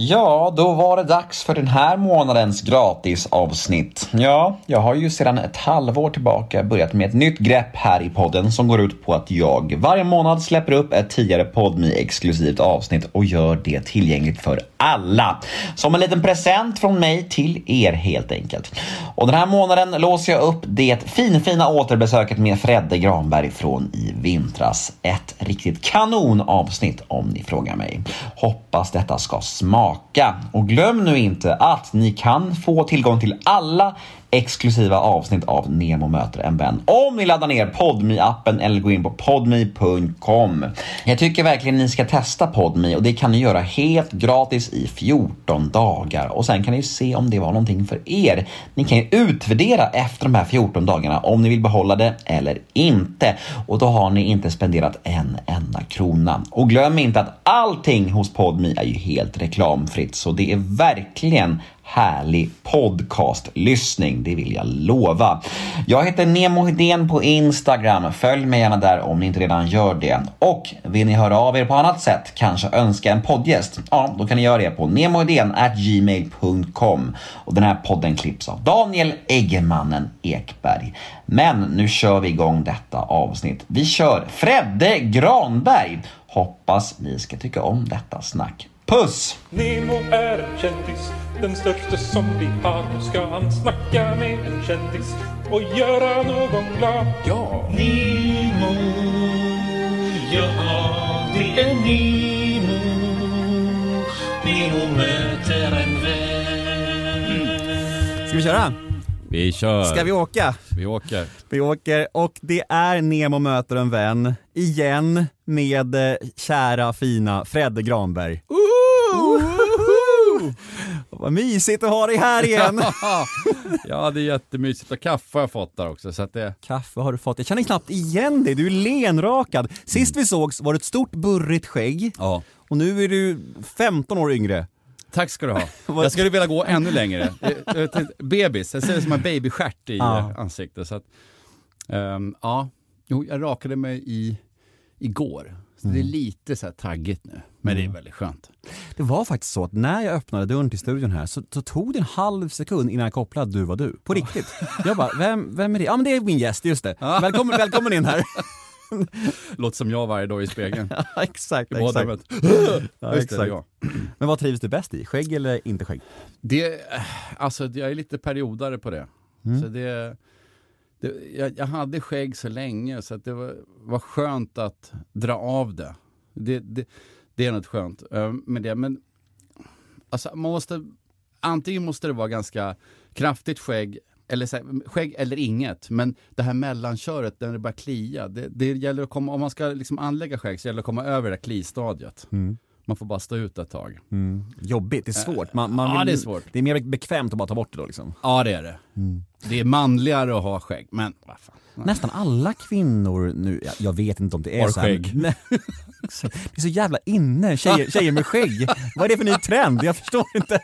Ja, då var det dags för den här månadens gratisavsnitt. Ja, jag har ju sedan ett halvår tillbaka börjat med ett nytt grepp här i podden som går ut på att jag varje månad släpper upp ett tidigare podmi exklusivt avsnitt och gör det tillgängligt för alla. Som en liten present från mig till er helt enkelt. Och den här månaden låser jag upp det finfina återbesöket med Fredde Granberg från i vintras. Ett riktigt kanonavsnitt om ni frågar mig. Hoppas detta ska smaka. Och glöm nu inte att ni kan få tillgång till alla exklusiva avsnitt av Nemo möter en vän om ni laddar ner podmi appen eller går in på podmi.com. Jag tycker verkligen ni ska testa Podmi och det kan ni göra helt gratis i 14 dagar och sen kan ni se om det var någonting för er. Ni kan ju utvärdera efter de här 14 dagarna om ni vill behålla det eller inte och då har ni inte spenderat en enda krona. Och glöm inte att allting hos Podmi är ju helt reklamfritt så det är verkligen härlig podcastlyssning, det vill jag lova. Jag heter Nemo Hedén på Instagram. Följ mig gärna där om ni inte redan gör det. Och vill ni höra av er på annat sätt, kanske önska en poddgäst, ja, då kan ni göra det på gmail.com. Och den här podden klipps av Daniel Eggemannen Ekberg. Men nu kör vi igång detta avsnitt. Vi kör Fredde Granberg. Hoppas ni ska tycka om detta snack. Puss! Nemo är en kändis, den största som vi har. Nu ska han snacka med en kändis och göra någon glad. Ja! Nemo, ja det är Nemo. Nemo möter en vän. Ska vi köra? Vi kör. Ska vi åka? Vi åker. Vi åker och det är Nemo möter en vän, igen med eh, kära fina Fredde Granberg. Vad mysigt att ha dig här igen! ja, det är jättemysigt och kaffe har jag fått där också så att det... Kaffe har du fått. Jag känner knappt igen dig, du är lenrakad. Sist vi sågs var det ett stort burrigt skägg Ja. och nu är du 15 år yngre. Tack ska du ha. Jag skulle vilja gå ännu längre. Jag tänkte, Bebis, jag ser det som en babystjärt i Ja. eh, ansiktet. Så att, ehm, ja, jo, jag rakade mig i, igår. Så det är lite så här taggigt nu, men det är väldigt skönt. Det var faktiskt så att när jag öppnade dörren till studion här så, så tog det en halv sekund innan jag kopplade att du var du. På riktigt. Jag bara, vem, vem är det? Ja men det är min gäst, just det. Välkommen, välkommen in här. Låter som jag varje dag i spegeln. Ja, exakt, I exakt. Ja, Just det, det exakt. jag. Men vad trivs du bäst i? Skägg eller inte skägg? Det, alltså jag är lite periodare på det. Så det, det jag, jag hade skägg så länge så att det var, var skönt att dra av det. Det, det, det är något skönt ehm, med det. Men alltså man måste, antingen måste det vara ganska kraftigt skägg eller så här, skägg eller inget, men det här mellanköret när det börjar klia, det, det gäller att komma, om man ska liksom anlägga skägg så gäller det att komma över det där klistadiet. Mm. Man får bara stå ut ett tag. Jobbigt, det är svårt. Man, man Ja, vill, det är svårt. Det är mer bekvämt att bara ta bort det då liksom. Ja, det är det. Det är manligare att ha skägg, men vad fan. Nästan alla kvinnor nu, jag, jag vet inte om det är Har så här, skägg. Nej. Det är så jävla inne, tjejer, tjejer med skägg. Vad är det för ny trend? Jag förstår inte.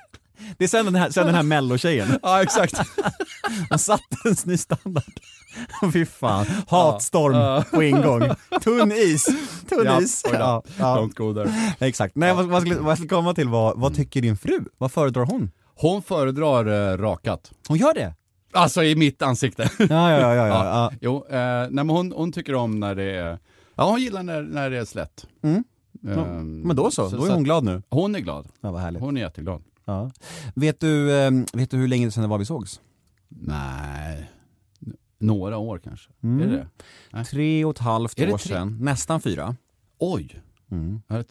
Det är sen den här, sen den här mellotjejen. Ja, exakt. Hon satte en ny standard. Fy fan, hatstorm på ingång. Tunn is, tunn Ja, is. Ja, ja. Don't go there. Exakt. Nej, vad, vad, skulle, vad jag skulle komma till var, vad tycker din fru? Vad föredrar hon? Hon föredrar eh, rakat. Hon gör det? Alltså i mitt ansikte. Ja, ja, ja. ja, ja. Jo, eh, nej, men hon, hon tycker om när det är... Ja, hon gillar när, när det är slätt. Mm. Ehm, Men då så, då är hon glad nu. Hon är glad. Ja, vad härligt. Hon är jätteglad. Ja. Vet, du, eh, vet du hur länge sedan det var vi sågs? Nej, några år kanske. Mm. Är det det? Nej. Tre och ett halvt år tre? sedan, nästan fyra. Oj, Mm. jag hade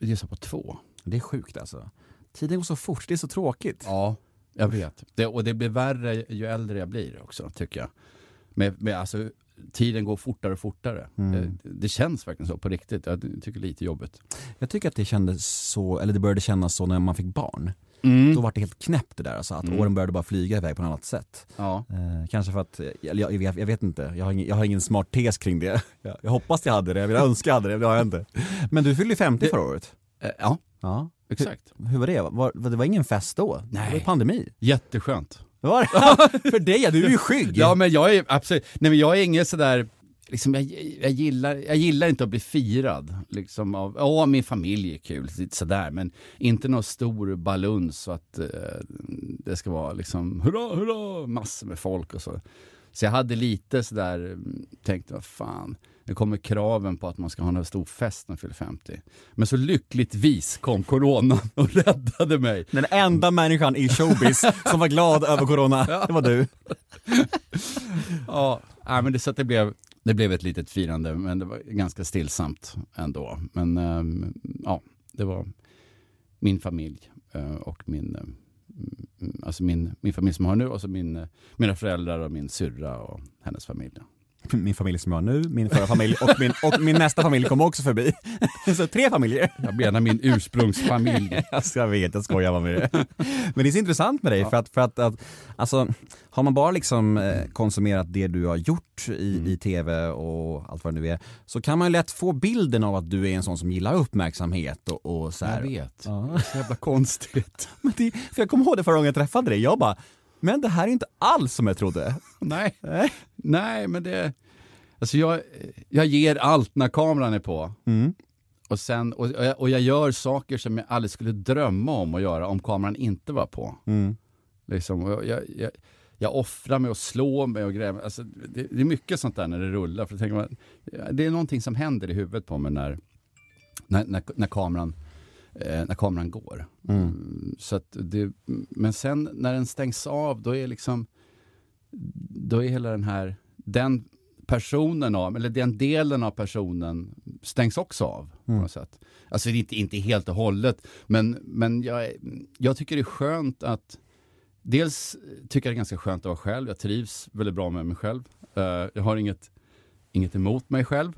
gissat på två. Det är sjukt alltså. Tiden går så fort, det är så tråkigt. Ja, jag vet. Det, och det blir värre ju äldre jag blir också, tycker jag. Med, med, alltså, tiden går fortare och fortare. Det, det känns verkligen så på riktigt. Jag tycker det är lite jobbigt. Jag tycker att det kändes så, eller det började kännas så när man fick barn. Då var det helt knäppt det där, alltså, att åren började bara flyga iväg på ett annat sätt. Ja. Eh, kanske för att, jag, jag, jag vet inte, jag har, ingen, jag har ingen smart tes kring det. Jag, jag hoppas jag hade det, jag vill önska jag hade det, det har jag inte. Men du fyllde ju 50 förra året. Eh, ja, Ja. exakt. Hur var det? Var, det var ingen fest då? Det var Nej. pandemi. Jätteskönt. Var det? För dig ja, du är ju skygg. Ja men jag är absolut, nej men jag är ingen sådär liksom, jag, jag, gillar, jag gillar inte att bli firad. Liksom av, ja, min familj är kul, sådär, men inte någon stor baluns så att eh, det ska vara liksom hurra, hurra, massor med folk och så. Så jag hade lite sådär, tänkte vad fan, nu kommer kraven på att man ska ha en stor fest när man fyller 50. Men så lyckligtvis kom coronan och räddade mig. Den enda människan i showbiz som var glad över corona, det var du. Ja, men det, så att det, blev, det blev ett litet firande, men det var ganska stillsamt ändå. Men ehm, ja, det var min familj eh, och min, eh, mm, alltså min, min familj som jag har nu och så min, eh, mina föräldrar och min syrra och hennes familj. Min familj som jag har nu, min förra familj och min, och min nästa familj kommer också förbi. Så tre familjer. Jag menar min ursprungsfamilj. Alltså jag vet, jag skojar bara med det. Men det är så intressant med dig för att, för att, att alltså, har man bara liksom eh, konsumerat det du har gjort i, Mm. i tv och allt vad det nu är, så kan man ju lätt få bilden av att du är en sån som gillar uppmärksamhet och, och så här. Jag vet. Ja. Det är så jävla konstigt. Men det, för jag kommer ihåg det förra gången jag träffade dig, jag bara, men det här är inte alls som jag trodde. Nej. Nej. Men det... Alltså jag, jag ger allt när kameran är på. Mm. Och, sen, och, och, jag, gör saker som jag aldrig skulle drömma om att göra om kameran inte var på. Mm. Liksom, jag, jag, jag, offrar mig och slår mig och grejer. Alltså, det, det är mycket sånt där när det rullar. För tänker, man, det är någonting som händer i huvudet på mig när, när, när, när, kameran, eh, när kameran går. Mm, Så att det, men sen när den stängs av, då är liksom då är hela den här, den personen av, eller den delen av personen stängs också av på något sätt. Alltså det är inte, inte helt och hållet, men, men jag, jag tycker det är skönt att Dels tycker jag det är ganska skönt att vara själv, jag trivs väldigt bra med mig själv. Eh, jag har inget, inget emot mig själv.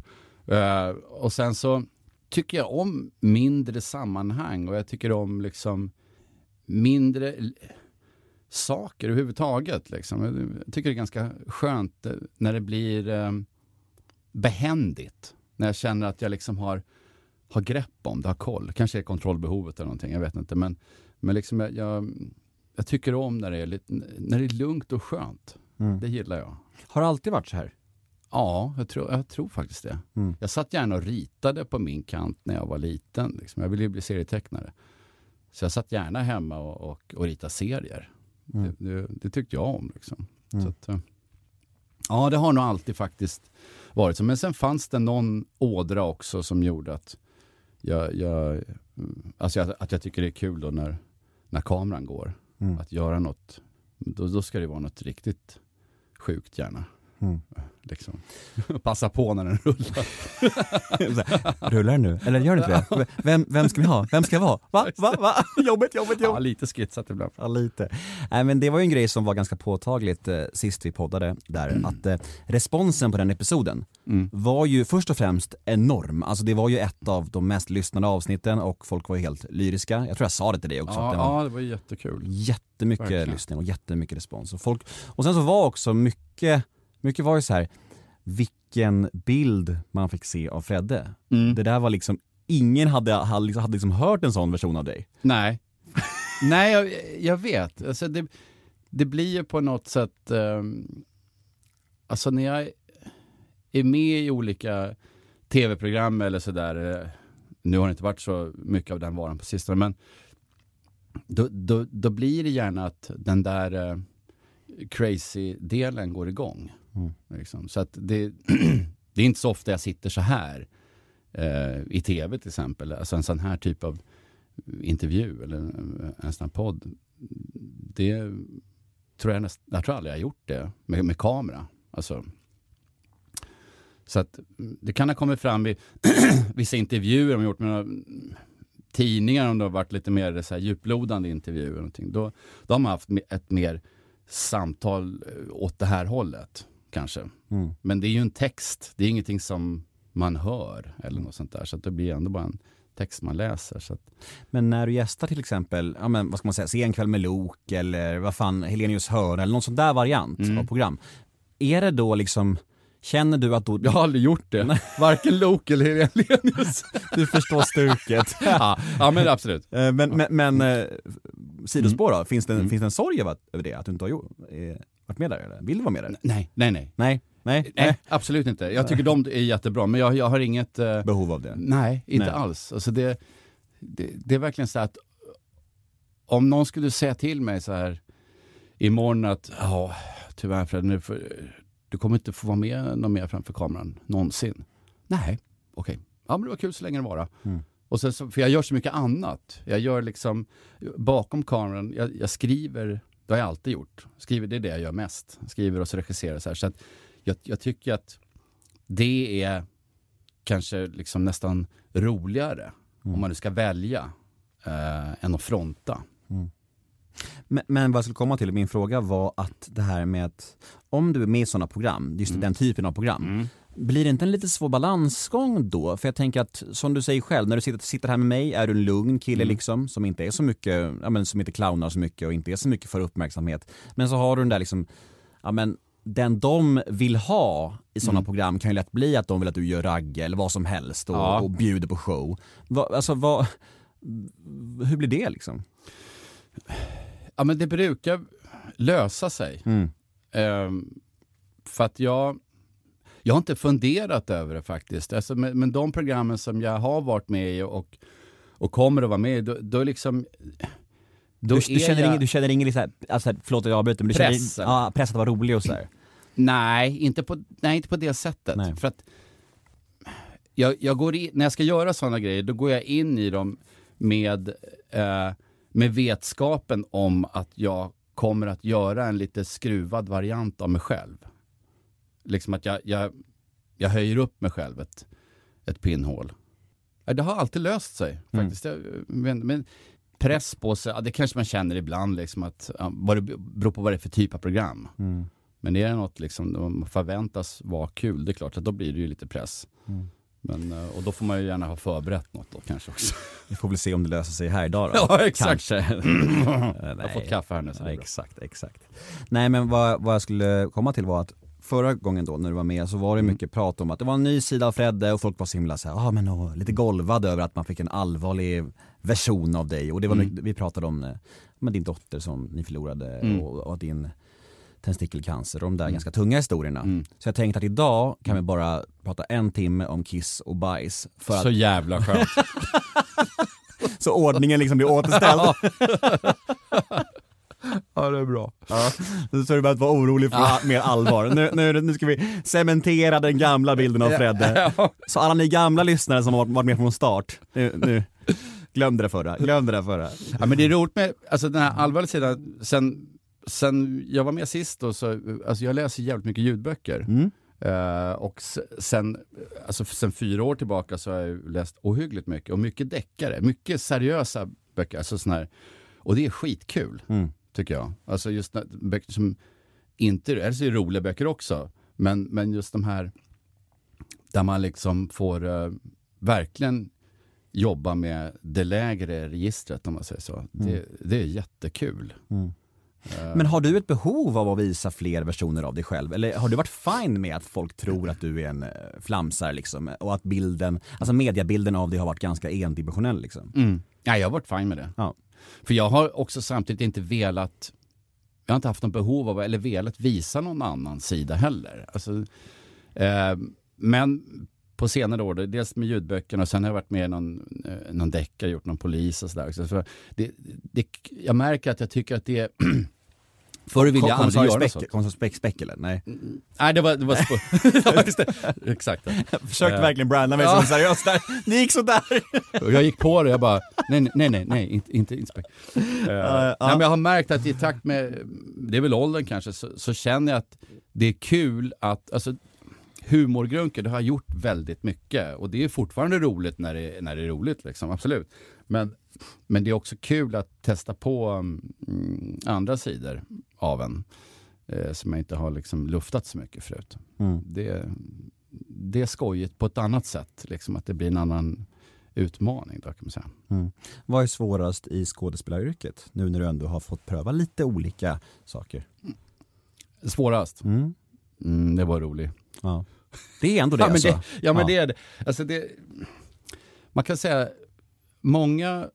Eh, och sen så tycker jag om mindre sammanhang och jag tycker om liksom mindre saker överhuvudtaget. Liksom. Jag tycker det är ganska skönt eh, när det blir eh, behändigt. När jag känner att jag liksom har, har grepp om det, har koll. Kanske är kontrollbehovet eller någonting, jag vet inte. Men, men liksom jag, jag, jag tycker om när det, är lite, när det är lugnt och skönt. Det gillar jag. Har det alltid varit så här? Ja, jag tror, jag tror faktiskt det. Mm. Jag satt gärna och ritade på min kant när jag var liten. Liksom. Jag ville ju bli serietecknare. Så jag satt gärna hemma och, och, och ritade serier. Mm. Det, det, det tyckte jag om. Liksom. Så att, eh, ja, det har nog alltid faktiskt varit så. Men sen fanns det någon ådra också som gjorde att jag, jag, alltså jag, att jag tycker det är kul då när, när kameran går. Mm. Att göra något. Då, då ska det vara något riktigt sjukt gärna. Mm. Liksom. Passa på när den rullar. Rullar den nu? Eller gör den inte det? Vem, vem ska vi ha? Vem ska vara? Va? Va? Va? Jobbigt, jobbigt, Ja, jobbigt. lite skitsat ibland. Ja, lite. Nej, men det var ju en grej som var ganska påtagligt eh, sist vi poddade där, att eh, responsen på den episoden Mm. var ju först och främst enorm. Alltså det var ju ett av de mest lyssnade avsnitten och folk var ju helt lyriska. Jag tror jag sa det till dig också. Ja, det var ja, det var jättekul. jättemycket Verkligen. lyssning och jättemycket respons. Och, folk, och sen så var också mycket, mycket var ju så här vilken bild man fick se av Fredde. Mm. Det där var liksom, ingen hade, hade, liksom, hade liksom hört en sån version av dig. Nej, Nej jag, jag vet. Alltså det, det blir ju på något sätt... Um, alltså när jag är med i olika tv-program eller sådär. eh, Nu har det inte varit så mycket av den varan på sistone, men då, då, då blir det gärna att den där eh, crazy-delen går igång. Mm. Liksom. Så att det, det är inte så ofta jag sitter så här eh, i tv till exempel. Alltså en sån här typ av intervju eller en, sån här podd. Det tror jag näst, jag tror aldrig jag har gjort det med, med kamera. Alltså, så att det kan ha kommit fram i vissa intervjuer de har gjort med några tidningar om det har varit lite mer så här djuplodande intervjuer. och Någonting. Då, då har man haft ett mer samtal eh, åt det här hållet kanske. Mm. Men det är ju en text, det är ingenting som man hör eller något sånt där. Så det blir ändå bara en text man läser. Så att, Men när du gästar till exempel, ja men vad ska man säga, Se en kväll med Lok eller vad fan, Helenius hörna eller någon sån där variant Mm. av program. Är det då liksom, känner du att då, jag har aldrig gjort det. Varken Lok eller Helenius. du förstår stuket? ja, ja, men absolut. Eh, Men, men, men eh, sidospår då, finns det, Mm. finns det en sorg över det? Att du inte har gjort, eh, varit med där eller? Vill du vara med där? Nej, nej, nej. Nej. Nej, Nej, absolut inte. Jag tycker de är jättebra, men jag, jag har inget... eh, behov av det. Nej, inte Nej. alls. Alltså det, det, det är verkligen så att om någon skulle säga till mig så här imorgon att ja, tyvärr Fred, nu får, du kommer inte få vara med någon mer framför kameran någonsin. Nej, okej. Ja, men det var kul så länge det var. Mm. Och sen så, för jag gör så mycket annat. Jag gör liksom bakom kameran, jag, jag skriver, det har jag alltid gjort. Skriver, det är det jag gör mest. Skriver och så regisserar så här. Så att jag, jag tycker att det är kanske liksom nästan roligare om man nu ska välja eh, än att fronta. Men, men vad jag skulle komma till, min fråga var att det här med att om du är med i sådana program, just den typen av program, blir det inte en lite svår balansgång då? För jag tänker att, som du säger själv, när du sitter, sitter här med mig är du en lugn kille liksom, som inte är så mycket, ja men som inte clownar så mycket och inte är så mycket för uppmärksamhet. Men så har du den där liksom, ja men den de vill ha i sådana program kan ju lätt bli att de vill att du gör ragge eller vad som helst och, Ja. och bjuder på show. Va, alltså vad, hur blir det liksom? Ja, men det brukar lösa sig. Mm. Ehm, för att jag, jag har inte funderat över det faktiskt. Alltså, men, men de programmen som jag har varit med i och, och kommer att vara med i, då, då liksom... Då Du, du, känner jag- ingen, du känner ingen liksom, alltså, förlåt att jag avbryter, men du Press, känner ja, press att vara rolig och sådär? Nej, inte på, nej, inte på det sättet. Nej. För att jag, jag går in, när jag ska göra sådana grejer, då går jag in i dem med, eh, med vetskapen om att jag kommer att göra en lite skruvad variant av mig själv. Liksom att jag, jag, jag höjer upp mig själv ett, ett pinnhål. Ja, Det har alltid löst sig faktiskt. Jag, men, men press på sig, ja, det kanske man känner ibland, liksom att, ja, vad det beror på vad det är för typ av program. Men det är något liksom, de förväntas vara kul, det är klart att då blir det ju lite press. Men, eh, och då får man ju gärna ha förberett något då kanske också. Vi får väl se om det löser sig här idag då. Ja, exakt. Kanske. Jag har fått kaffe här nu så det är bra. Exakt, exakt. Nej men vad, vad jag skulle komma till var att förra gången då när du var med så var det Mm. mycket prat om att det var en ny sida av Fredde och folk var så himla så här, ah, men, åh, lite golvade över att man fick en allvarlig version av dig och det var Mm. mycket, vi pratade om eh, med din dotter som ni förlorade Mm. och, och din testikelcancer och de där ganska tunga historierna. Mm. Så jag tänkte att idag kan vi bara prata en timme om kiss och bajs för att, Så jävla skönt. så ordningen liksom blir återställd. ja, det är bra. Nu så du behövt vara orolig för mer allvar. Nu, nu, nu ska vi cementera den gamla bilden av Fredde. Så alla ni gamla lyssnare som har varit- med från start, nu, nu glöm det där förra, glöm det där förra. Ja, men det är roligt med alltså, den här allvarliga sidan. Sen, sen jag var med sist då, så, alltså, jag läser jävligt mycket ljudböcker. Mm. Eh, och sen, alltså, sen fyra år tillbaka så har jag läst ohyggligt mycket. Och mycket deckare, mycket seriösa böcker. Alltså, sån här, och det är skitkul, Mm. Tycker jag. Alltså just när- böcker som inte, eller så är det roliga böcker också. Men, men just de här där man liksom får eh, verkligen jobba med det lägre registret om man säger så. Det, det är jättekul. Men har du ett behov av att visa fler versioner av dig själv? Eller har du varit fine med att folk tror att du är en eh, flamsare liksom? Och att bilden, alltså mediabilden av dig har varit ganska endimensionell liksom? Mm. Ja, jag har varit fine med det. Ja. För jag har också samtidigt inte velat, jag har inte haft något behov av, eller velat visa någon annan sida heller. Alltså, eh, men på senare år, dels med ljudböckerna och sen har jag varit med i någon, eh, någon deckare, gjort någon polis och sådär. Så det, det, jag märker att jag tycker att det är Förr ville jag aldrig göra Speck- så. Kommissarie Speck, Speck eller? Nej. Nej, det var... Det var ja, just det. Exakt. Försökte Eh. verkligen branda mig Ja. som seriös där. Det gick sådär. Och jag gick på det, jag bara, nej, nej, nej, nej, inte, inte, inte spek. Eh, nej, men jag har märkt att i takt med, det är väl åldern kanske, så, så känner jag att det är kul att, alltså humorgrunker, det har gjort väldigt mycket och det är fortfarande roligt när det, när det är roligt, liksom, absolut. Men, men det är också kul att testa på mm, andra sidor av en eh, som jag inte har liksom luftat så mycket förut. Mm. Det, det är skojigt på ett annat sätt, liksom att det blir en annan utmaning då kan man säga. Vad är svårast i skådespelaryrket? Nu när du ändå har fått pröva lite olika saker. Svårast? Mm. Mm, det var roligt. Ja. Det är ändå det ja, men alltså. det, ja men Ja. det är det. Alltså det. Man kan säga, många,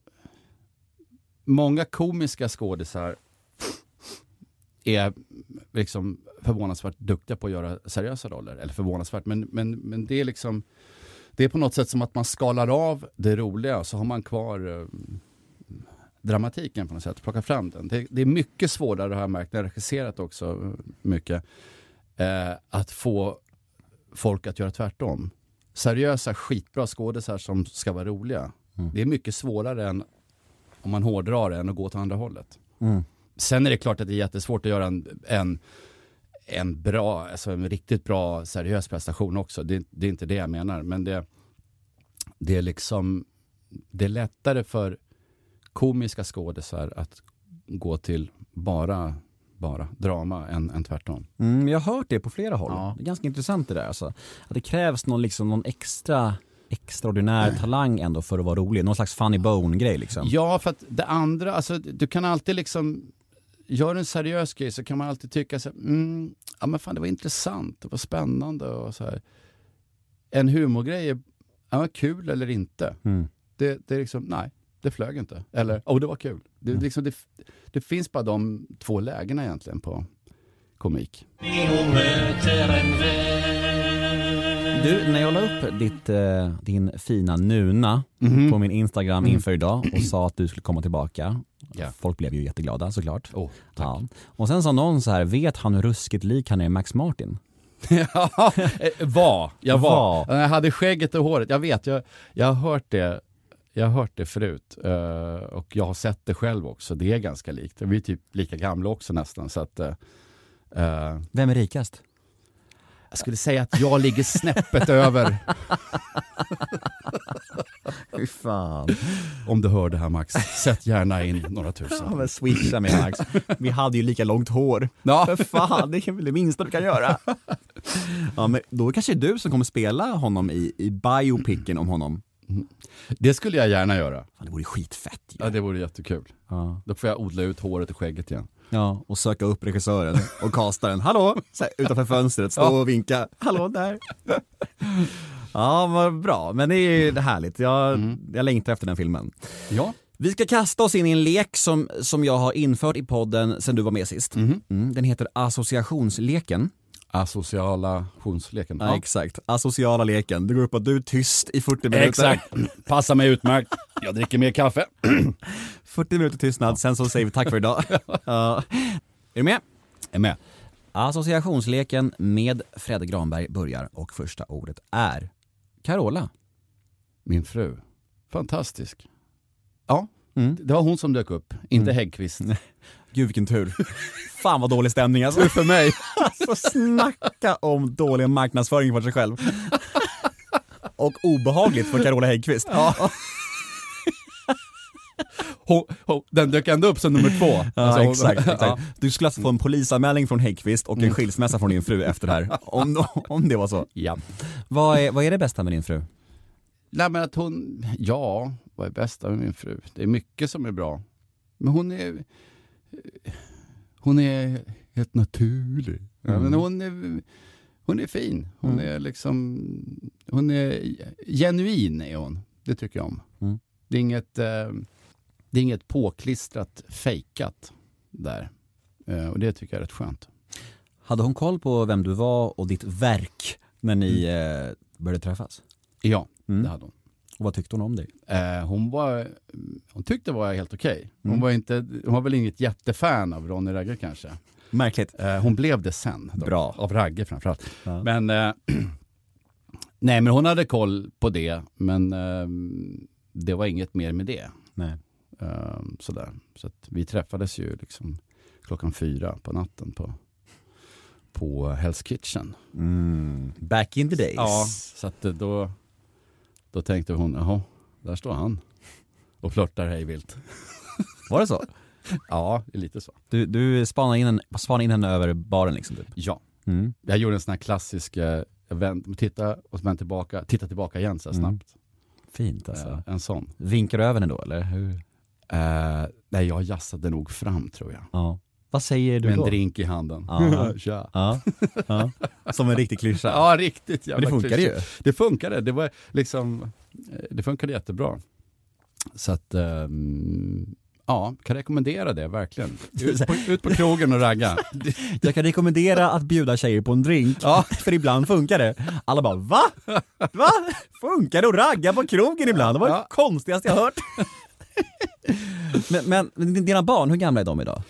många komiska skådisar är liksom förvånansvärt duktiga på att göra seriösa roller. Eller förvånansvärt, men, men, men det är liksom det är på något sätt som att man skalar av det roliga och så har man kvar eh, dramatiken på något sätt, plocka fram den. Det, det är mycket svårare har jag märkt när jag regisserat också mycket, eh, att få folk att göra tvärtom. Seriösa, skitbra skådisar som ska vara roliga. Det är mycket svårare än, om man hårdrar det, än att gå åt andra hållet. Mm. Sen är det klart att det är jättesvårt att göra en, en, en bra, alltså en riktigt bra seriös prestation också. Det, det är inte det jag menar, men det, det är liksom, det är lättare för komiska skådisar att gå till bara, bara drama än, än tvärtom. Mm, jag har hört det på flera håll. Ja. Det är ganska intressant det där alltså. Att det krävs någon, liksom, någon extra extraordinär talang ändå för att vara rolig. Någon slags funny bone-grej liksom. Ja, för att det andra, alltså du kan alltid liksom, gör en seriös grej så kan man alltid tycka så här, mm, ja men fan det var intressant, det var spännande och så här. En humorgrej är, ja kul eller inte. Mm. Det, det är liksom, nej, det flög inte. Eller, oh det var kul. Det, liksom, det, det finns bara de två lägena egentligen på komik. Du, när jag la upp ditt, eh, din fina Nuna Mhm. på min Instagram inför idag och sa att du skulle komma tillbaka. Ja. Folk blev ju jätteglada såklart. Oh. Ja. Och sen sa någon så här, vet han hur ruskigt lik han är Max Martin? ja, eh, var. Jag var. Var. Jag hade skägget och håret. Jag vet, jag, jag har hört det. Jag har hört det förut eh, och jag har sett det själv också. Det är ganska likt. Vi är typ lika gamla också nästan. Så att, eh, eh, Vem är rikast? jag skulle säga att jag ligger snäppet över. Fy fan. Om du hör det här Max, sätt gärna in några Ja tusen. men swisha mig Max. Vi hade ju lika långt hår. Ja. För fan, det är väl det minsta du kan göra. Ja men då kanske det är du som kommer spela honom i, i biopicen om honom. Det skulle jag gärna göra. Fan, det vore skitfett ju. Ja, det vore jättekul. Ja. Då får jag odla ut håret och skägget igen. Ja, och söka upp regissören och castaren. Hallå! Så här, utanför fönstret, stå och vinka. Hallå där! Ja, vad bra. Men det är härligt. Jag, jag längtar efter den filmen. Ja. Vi ska kasta oss in i en lek som, som jag har infört i podden sen du var med sist. Mm, den heter associationsleken. Associalationsleken. Ja. exakt, asociala leken. Det går upp att du är tyst i 40 minuter. Exakt. Passar mig utmärkt. Jag dricker mer kaffe. 40 minuter tystnad, sen så säger vi tack för idag. ja. Är du med? Är med. Associationsleken med Fredde Granberg börjar och första ordet är Carola. Min fru. Fantastisk. Ja, Mm. det var hon som dök upp, inte Häggkvist. Gud vilken tur. Fan vad dålig stämning alltså. för mig. Alltså snacka om dålig marknadsföring för sig själv. Och obehagligt för Carola Häggkvist. Ja. Hon, hon, den dök ändå upp som nummer två. Ja, Alltså, hon- exakt, Ja. exakt. Du skulle alltså få en polisanmälning från Häggkvist och en skilsmässa från din fru efter det här. Om, om det var så. Ja. Vad är, vad är det bästa med din fru? Nej men att hon, ja, vad är bästa med min fru? Det är mycket som är bra. Men hon är, hon är helt naturlig. Ja, men hon, är, hon är fin. Hon är liksom, hon är genuin är hon. Det tycker jag om. Mm. Det, är inget, eh, det är inget påklistrat, fejkat där. Eh, och det tycker jag är rätt skönt. Hade hon koll på vem du var och ditt verk när ni eh, började träffas? Ja, Mm. det hade hon. Och vad tyckte hon om dig? Eh, hon, var, hon tyckte det var helt okej. Hon, Mm. var inte, hon var väl inget jättefan av Ronny Ragge kanske. Märkligt. Eh, hon blev det sen. Dock, Bra. Av Ragge framförallt. Ja. Men, eh, nej, men hon hade koll på det, men eh, det var inget mer med det. Nej. Eh, sådär. Så att vi träffades ju liksom klockan fyra på natten på, på Hell's Kitchen. Mm. Back in the days. Ja, så att eh, då, då tänkte hon, jaha, där står han och flörtar hej vilt. Var det så? Ja, lite så. Du, du spanade, in en, spanade in henne över baren liksom? Typ. Ja, Mm. jag gjorde en sån här klassisk, eh, vänt, titta och så vänt tillbaka, titta tillbaka igen så här Mm. snabbt. Fint alltså. Eh, en sån. Vinkar du över henne då eller? Hur? Eh, nej, jag jassade nog fram tror jag. Ja. Vad säger du Med en då? drink i handen. Ja. Tja. Ja. ja. Som en riktig klyscha. Ja, riktigt Men jävla det funkade ju. klyschigt. Det funkade, det var liksom, eh, det funkade jättebra. Så att, ehm, Ja, kan rekommendera det verkligen. Ut på, ut på krogen och ragga. Jag kan rekommendera att bjuda tjejer på en drink, Ja. för ibland funkar det. Alla bara va? Va? Funkar det att ragga på krogen ibland? Det var det Ja. konstigaste jag hört. men, men dina barn, hur gamla är de idag?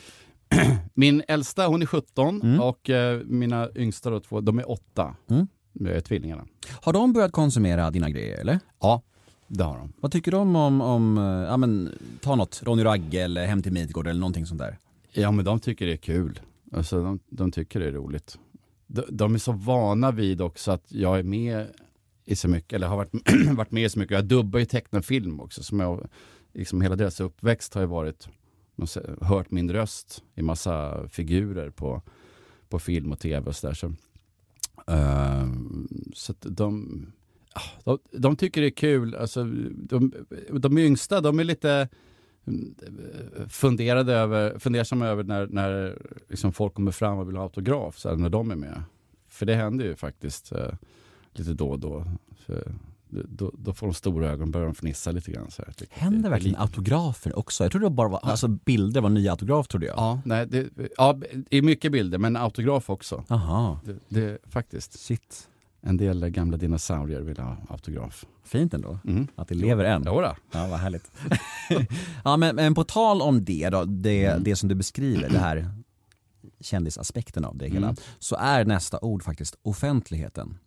Min äldsta hon är 17 och eh, mina yngsta då, två, de är 8. Mm. Det är tvillingarna. Har de börjat konsumera dina grejer eller? Ja, det har de. Vad tycker de om, om eh, ja men ta något, Ronny Ragge eller Hem till Midgård eller någonting sånt där? Ja, men de tycker det är kul. Alltså, de, de tycker det är roligt. De, de är så vana vid också att jag är med i så mycket, eller har varit, varit med i så mycket. Jag dubbar ju tecknarfilm också. Som jag, liksom hela deras uppväxt har ju varit, hört min röst i massa figurer på, på film och tv och sådär. Så, uh, så att de, ah, de, de tycker det är kul. Alltså, de, de yngsta, de är lite eh, funderade över, fundersamma över när, när liksom folk kommer fram och vill ha autograf, så här, när de är med. För det händer ju faktiskt eh, lite då och då. För, då, då får de stora ögon de fnissa lite grann. Så här, det Händer är verkligen lite- autografer också? Jag trodde det bara var, alltså bilder var nya autograf trodde jag. Ja, nej, det, ja, det är mycket bilder, men autograf också. Aha, Det, det, faktiskt. shit. En del gamla dinosaurier vill ha autograf. Fint ändå. Mm. Att det lever än. Jodå. Ja, vad härligt. ja, men, men på tal om det då, det, Mm. det som du beskriver, det här kändisaspekten av det hela, Mm. så är nästa ord faktiskt offentligheten.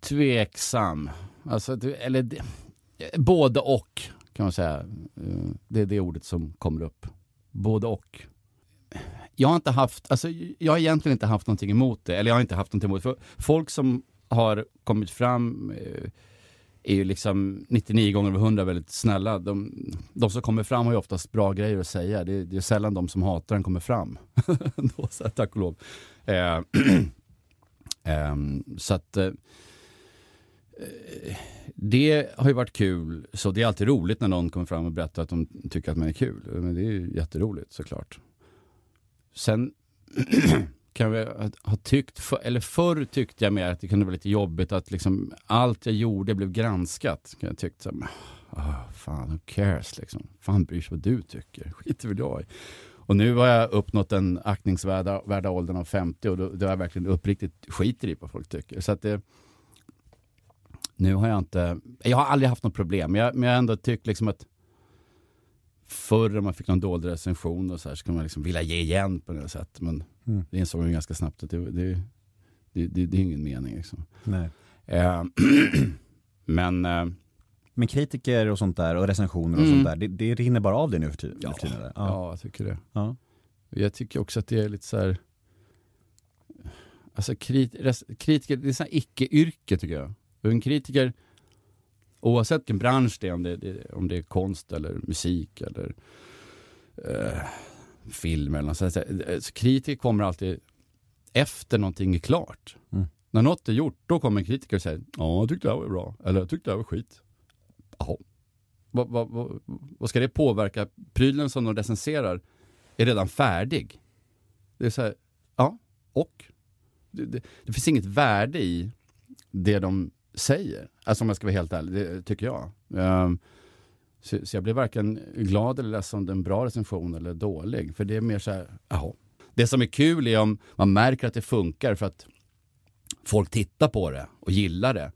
Tveksam. Alltså, eller det, både och kan man säga. Eh, det är det ordet som kommer upp. Både och. Jag har inte haft, alltså jag har egentligen inte haft någonting emot det. Eller jag har inte haft någonting emot det. För folk som har kommit fram eh, är ju liksom 99 gånger av 100 väldigt snälla. De, de som kommer fram har ju oftast bra grejer att säga. Det, är- det är sällan de som hatar den kommer fram. Då, så här, tack och lov. Eh, eh, så att eh, Eh, det har ju varit kul, så det är alltid roligt när någon kommer fram och berättar att de tycker att man är kul. Men det är ju jätteroligt såklart. Sen kan vi ha- tyckt, för, eller förr tyckte jag mer att det kunde vara lite jobbigt att liksom allt jag gjorde blev granskat. Kan Jag tyckte så oh, fan who cares liksom. Fan bryr sig vad du tycker, skiter väl jag i. Och nu har jag uppnått den aktningsvärda värda åldern av 50 och då, då är jag verkligen uppriktigt skiter i vad folk tycker. Så att det, nu har jag inte, jag har aldrig haft något problem, men jag, men jag har ändå tyckt liksom att förr om man fick någon dålig recension och så här skulle man liksom vilja ge igen på något sätt. Men Mm. det insåg man ju ganska snabbt att det, det, det, det, det är ingen mening. Liksom. Eh, men eh, Men kritiker och sånt där och recensioner och Mm. sånt där, det, det rinner bara av det nu för ty- Ja. för tiden? eller? ja. jag tycker det. Ja. Jag tycker också att det är lite så här, alltså krit, res, kritiker, det är så här icke-yrke tycker jag. Och En kritiker, oavsett vilken bransch det är, om det, det, om det är konst eller musik eller eh, film eller något sånt. Så, så kritiker kommer alltid efter någonting är klart. Mm. När något är gjort, då kommer en kritiker och säger ja, jag tyckte det här var bra, eller jag tyckte det här var skit. Jaha. Vad, vad, vad, vad ska det påverka? Prylen som de recenserar är redan färdig. Det är så här, ja, och? Det, det, det finns inget värde i det de säger. Alltså om jag ska vara helt ärlig, det tycker jag. Ehm, så, så jag blir varken glad eller ledsen om det är en bra recension eller dålig. För det är mer så här, jaha. Det som är kul är om man märker att det funkar för att folk tittar på det och gillar det.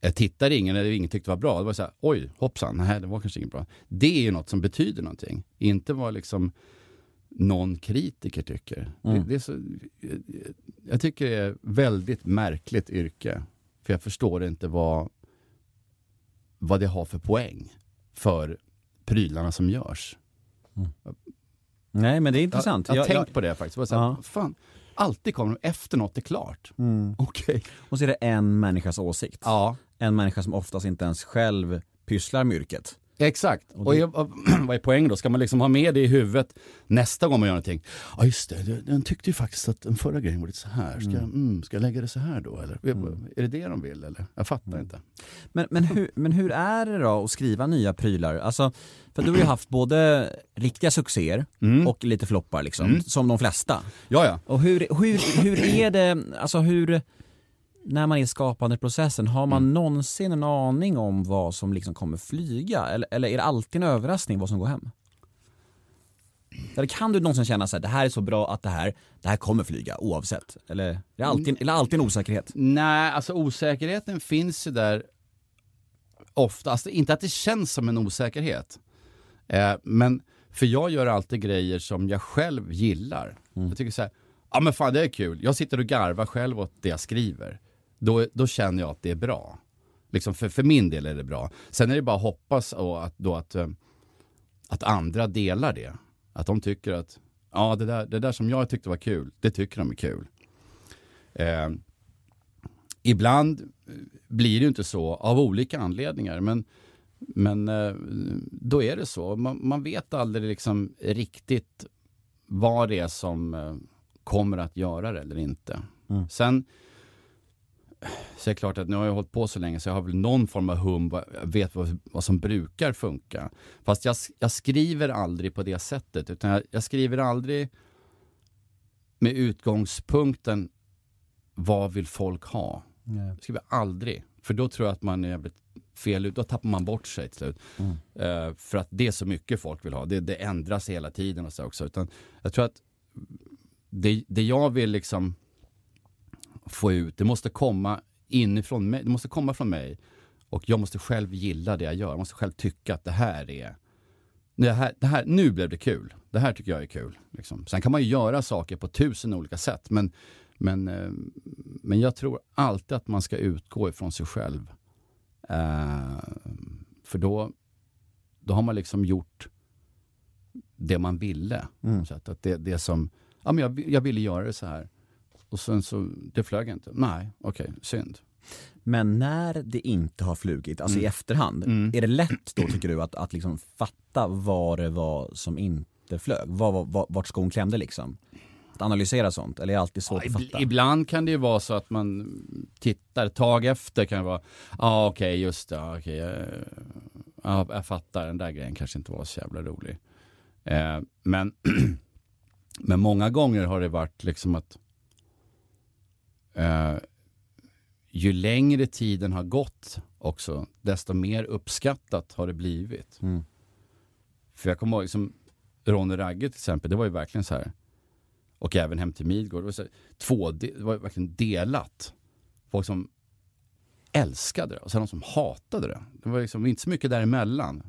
Eh, Tittar ingen eller ingen tyckte det var bra, det var så här, oj, hoppsan, nej, det var kanske inget bra. Det är ju något som betyder någonting. Inte vad liksom någon kritiker tycker. Mm. Det, det är så, jag tycker det är väldigt märkligt yrke. För jag förstår inte vad, vad det har för poäng för prylarna som görs. Nej men det är intressant. Jag, jag har Jag- tänkt på det faktiskt. Bara så här, Ja. Fan, alltid kommer de efter något är klart. Mm. Okej. Och så är det en människas åsikt. Ja, En människa som oftast inte ens själv pysslar med yrket. Exakt. Och Och, det- jag, vad är poängen då? Ska man liksom ha med det i huvudet nästa gång man gör någonting? Ja just det, den- tyckte ju faktiskt att den förra grejen var lite så här. Ska, jag- mm, ska jag lägga det så här då eller? Är det det de vill eller? Jag fattar inte. Men, men, hur, men hur är det då att skriva nya prylar? Alltså, för du har ju haft både riktiga succéer Mm. och lite floppar liksom, Mm. som de flesta. Ja, ja. Och hur, hur, hur är det, alltså hur, när man är i skapandeprocessen, har man någonsin en aning om vad som liksom kommer flyga? Eller, eller är det alltid en överraskning vad som går hem? Eller kan du någonsin känna så här, det här är så bra att det här, det här kommer flyga oavsett? Eller är det alltid, eller alltid en osäkerhet? Nej, alltså osäkerheten finns ju där ofta. Alltså, inte att det känns som en osäkerhet. Eh, men för jag gör alltid grejer som jag själv gillar. Jag tycker så här, ja men fan det är kul. Jag sitter och garvar själv åt det jag skriver. Då, då känner jag att det är bra. Liksom för, för min del är det bra. Sen är det bara att hoppas att, då att, eh, att andra delar det. Att de tycker att, ja det där, det där som jag tyckte var kul, det tycker de är kul. Eh, ibland eh, blir det inte så av olika anledningar. Men, men eh, då är det så. Man, man vet aldrig liksom riktigt vad det är som eh, kommer att göra det eller inte. Sen så är det klart att nu har jag hållit på så länge så jag har väl någon form av hum, jag vet vad, vad som brukar funka. Fast jag, jag skriver aldrig på det sättet, utan jag, jag skriver aldrig med utgångspunkten vad vill folk ha? Det skriver jag aldrig. För då tror jag att man är jävligt fel ute. Då tappar man bort sig till slut. Eh, för att det är så mycket folk vill ha. Det, det ändras hela tiden och så också. Utan jag tror att det, det jag vill liksom få ut, det måste komma inifrån mig. Det måste komma från mig. Och jag måste själv gilla det jag gör. Jag måste själv tycka att det här är det här, det här, nu blev det kul. Det här tycker jag är kul. Liksom. Sen kan man ju göra saker på tusen olika sätt. Men, men, eh, men jag tror alltid att man ska utgå ifrån sig själv. Eh, för då, då har man liksom gjort det man ville. Så att, att det, det som, ja men jag, jag ville göra det så här. Och sen så, det flög inte. Nej, okej, synd. Men när det inte har flugit, alltså i efterhand, är det lätt då tycker du att, att liksom fatta vad det var som inte flög? Vad, vad, vart skon klämde liksom? Att analysera sånt, eller är det alltid svårt Ja, att fatta? Ibland kan det ju vara så att man tittar tag efter kan det vara, ja ah, okej just det, ah, okej, jag, ja, jag fattar, den där grejen kanske inte var så jävla rolig. Eh, men, men många gånger har det varit liksom att eh, ju längre tiden har gått också, desto mer uppskattat har det blivit. Mm. För jag kommer ihåg, liksom, Ronny Ragge till exempel, det var ju verkligen så här, och även Hem till Midgård, det var, så här, två, det var verkligen delat. Folk som älskade det och sen de som hatade det. Det var liksom inte så mycket däremellan.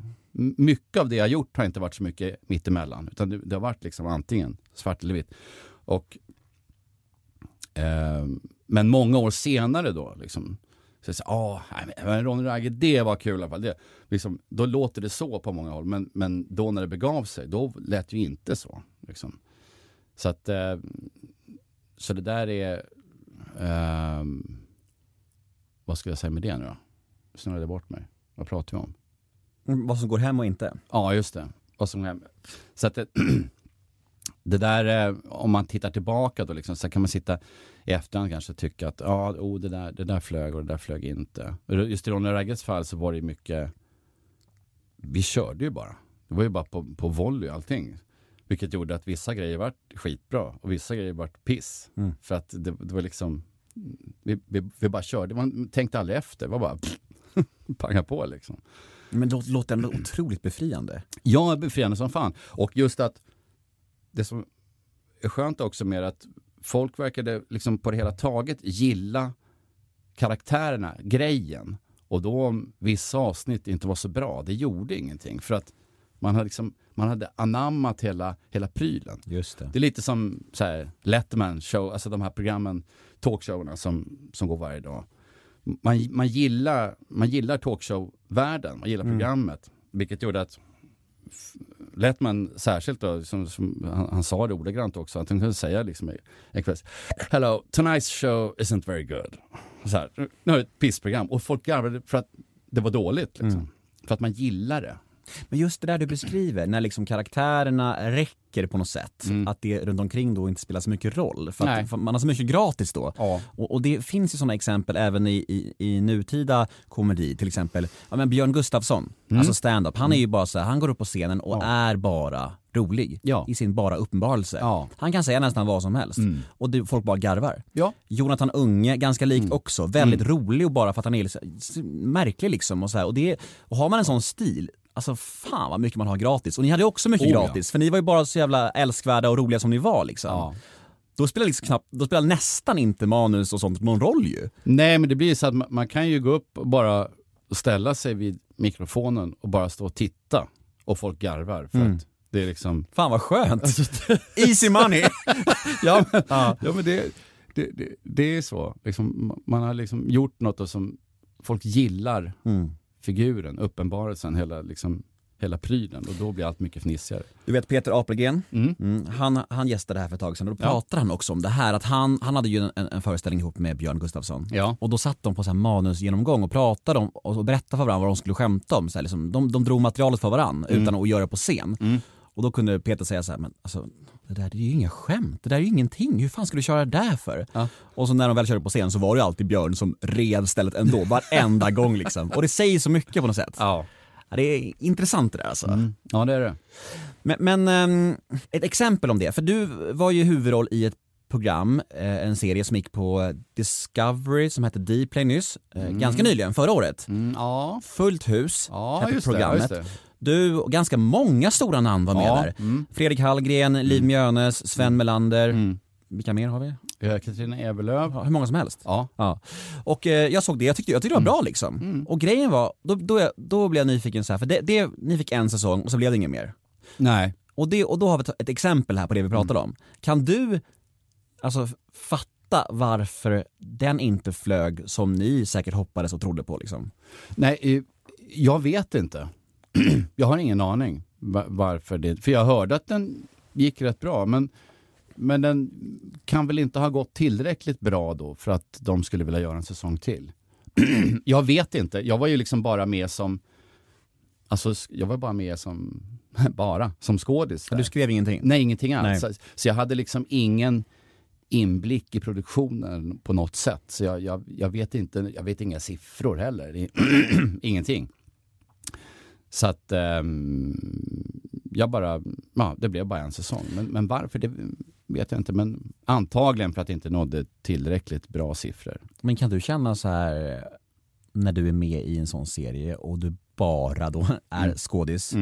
Mycket av det jag gjort har inte varit så mycket mittemellan, utan det, det har varit liksom antingen svart eller vitt. Och, men många år senare då, liksom, så jag ah, men Ronny Ragge, det var kul i alla fall. Det, liksom, då låter det så på många håll, men, men då när det begav sig, då lät ju inte så. Liksom. Så att, eh, så det där är, ehm, vad ska jag säga med det nu då? Nu snurrade jag bort mig. Vad pratar vi om? Vad som går hem och inte? Ja, just det. Vad som händer. Så att det, det där, eh, om man tittar tillbaka då liksom, så kan man sitta i efterhand kanske tycka att ja, oh, det, där, det där flög och det där flög inte. Just i Ronny Ragges fall så var det mycket, vi körde ju bara. Det var ju bara på, på volley allting. Vilket gjorde att vissa grejer vart skitbra och vissa grejer vart piss. För att det, det var liksom, vi, vi, vi bara körde, man tänkte aldrig efter, det var bara panga på liksom. Men det låter ändå otroligt befriande. Ja, befriande som fan. Och just att det som är skönt också med att folk verkade liksom på det hela taget gilla karaktärerna, grejen. Och då om vissa avsnitt inte var så bra, det gjorde ingenting. För att man hade, liksom, man hade anammat hela, hela prylen. Just det. Det är lite som så här, Letterman show, alltså de här programmen, talkshowerna som, som går varje dag. Man, man gillar, man gillar talkshow-världen, man gillar programmet. Vilket gjorde att f- Letterman särskilt då, som, som han, han sa det ordagrant också, att han kunde säga liksom en kväll, Hello, tonight's show isn't very good. Så här, nu har vi ett pissprogram och folk garvade för att det var dåligt. Liksom. För att man gillar det. Men just det där du beskriver, när liksom karaktärerna räcker på något sätt, att det runt omkring då inte spelar så mycket roll. För att för man har så mycket gratis då. Ja. Och, och det finns ju sådana exempel även i, i, i nutida komedi, till exempel ja, men Björn Gustafsson, alltså stand-up. Han är ju bara så här, han går upp på scenen och är bara rolig Ja. i sin bara uppenbarelse. Ja. Han kan säga nästan vad som helst och det, folk bara garvar. Ja. Jonathan Unge, ganska likt också, väldigt rolig och bara för att han är märklig liksom och så här. Och, det, och har man en sån stil, alltså fan vad mycket man har gratis. Och ni hade också mycket Oh, ja. gratis, för ni var ju bara så jävla älskvärda och roliga som ni var liksom. Ja. Då spelar, liksom knappt, då spelar nästan inte manus och sånt någon roll ju. Nej, men det blir så att man, man kan ju gå upp och bara ställa sig vid mikrofonen och bara stå och titta och folk garvar för att det är liksom... Fan vad skönt. Easy money. Ja, men, ja. men det, det, det, det är så. Liksom, man har liksom gjort något som folk gillar Mm. Figuren, uppenbarelsen, hela, liksom, hela prylen och då blir allt mycket fnissigare. Du vet Peter Apelgren, Mm. mm. han, han gästade här för ett tag sedan och då Ja. pratade han också om det här att han, han hade ju en, en föreställning ihop med Björn Gustafsson. Ja. Och då satt de på så här manusgenomgång och pratade om och berättade för varandra vad de skulle skämta om. Så här, liksom, de, de drog materialet för varandra utan att göra det på scen. Mm. Och då kunde Peter säga så här, men alltså det där det är ju inga skämt, det där är ju ingenting, hur fan ska du köra det där för? Ja. Och så när de väl körde på scen så var det ju alltid Björn som red stället ändå, varenda gång liksom. Och det säger så mycket på något sätt. Ja. Det är intressant det där alltså. Mm. ja, det är det. Men, men ehm, ett exempel om det, för du var ju huvudroll i ett program, eh, en serie som gick på Discovery som hette Dplay nyss, eh, ganska nyligen, förra året. Mm, ja, Fullt hus ja hette programmet. det. Du och ganska många stora namn var med Ja, där. mm. Fredrik Hallgren, Liv Mjönes, Sven Melander. Mm. Vilka mer har vi? Eh, Katarina Eberlöf. Ja, hur många som helst. Ja. Ja. Och eh, jag såg det, jag tyckte, jag tyckte det var bra liksom. Och grejen var, då, då, då blev jag nyfiken så här, för det, det, ni fick en säsong och så blev det inget mer. Nej. Och, det, och då har vi ett exempel här på det vi pratade om. Kan du alltså, fatta varför den inte flög som ni säkert hoppades och trodde på? Liksom? Nej, eh, jag vet inte. jag har ingen aning va- varför det... För jag hörde att den gick rätt bra, men, men den kan väl inte ha gått tillräckligt bra då för att de skulle vilja göra en säsong till. jag vet inte. Jag var ju liksom bara med som... Alltså, jag var bara med som... bara, som skådis. Du skrev ingenting? Nej, ingenting alls. Nej. Så, jag hade liksom ingen inblick i produktionen på något sätt. Så jag, jag, jag vet inte, jag vet inga siffror heller. Ingenting. Så att ehm, jag bara, ja det blev bara en säsong. Men, men varför, det vet jag inte. Men antagligen för att det inte nådde tillräckligt bra siffror. Men kan du känna så här när du är med i en sån serie och du bara då är Mm. skådis,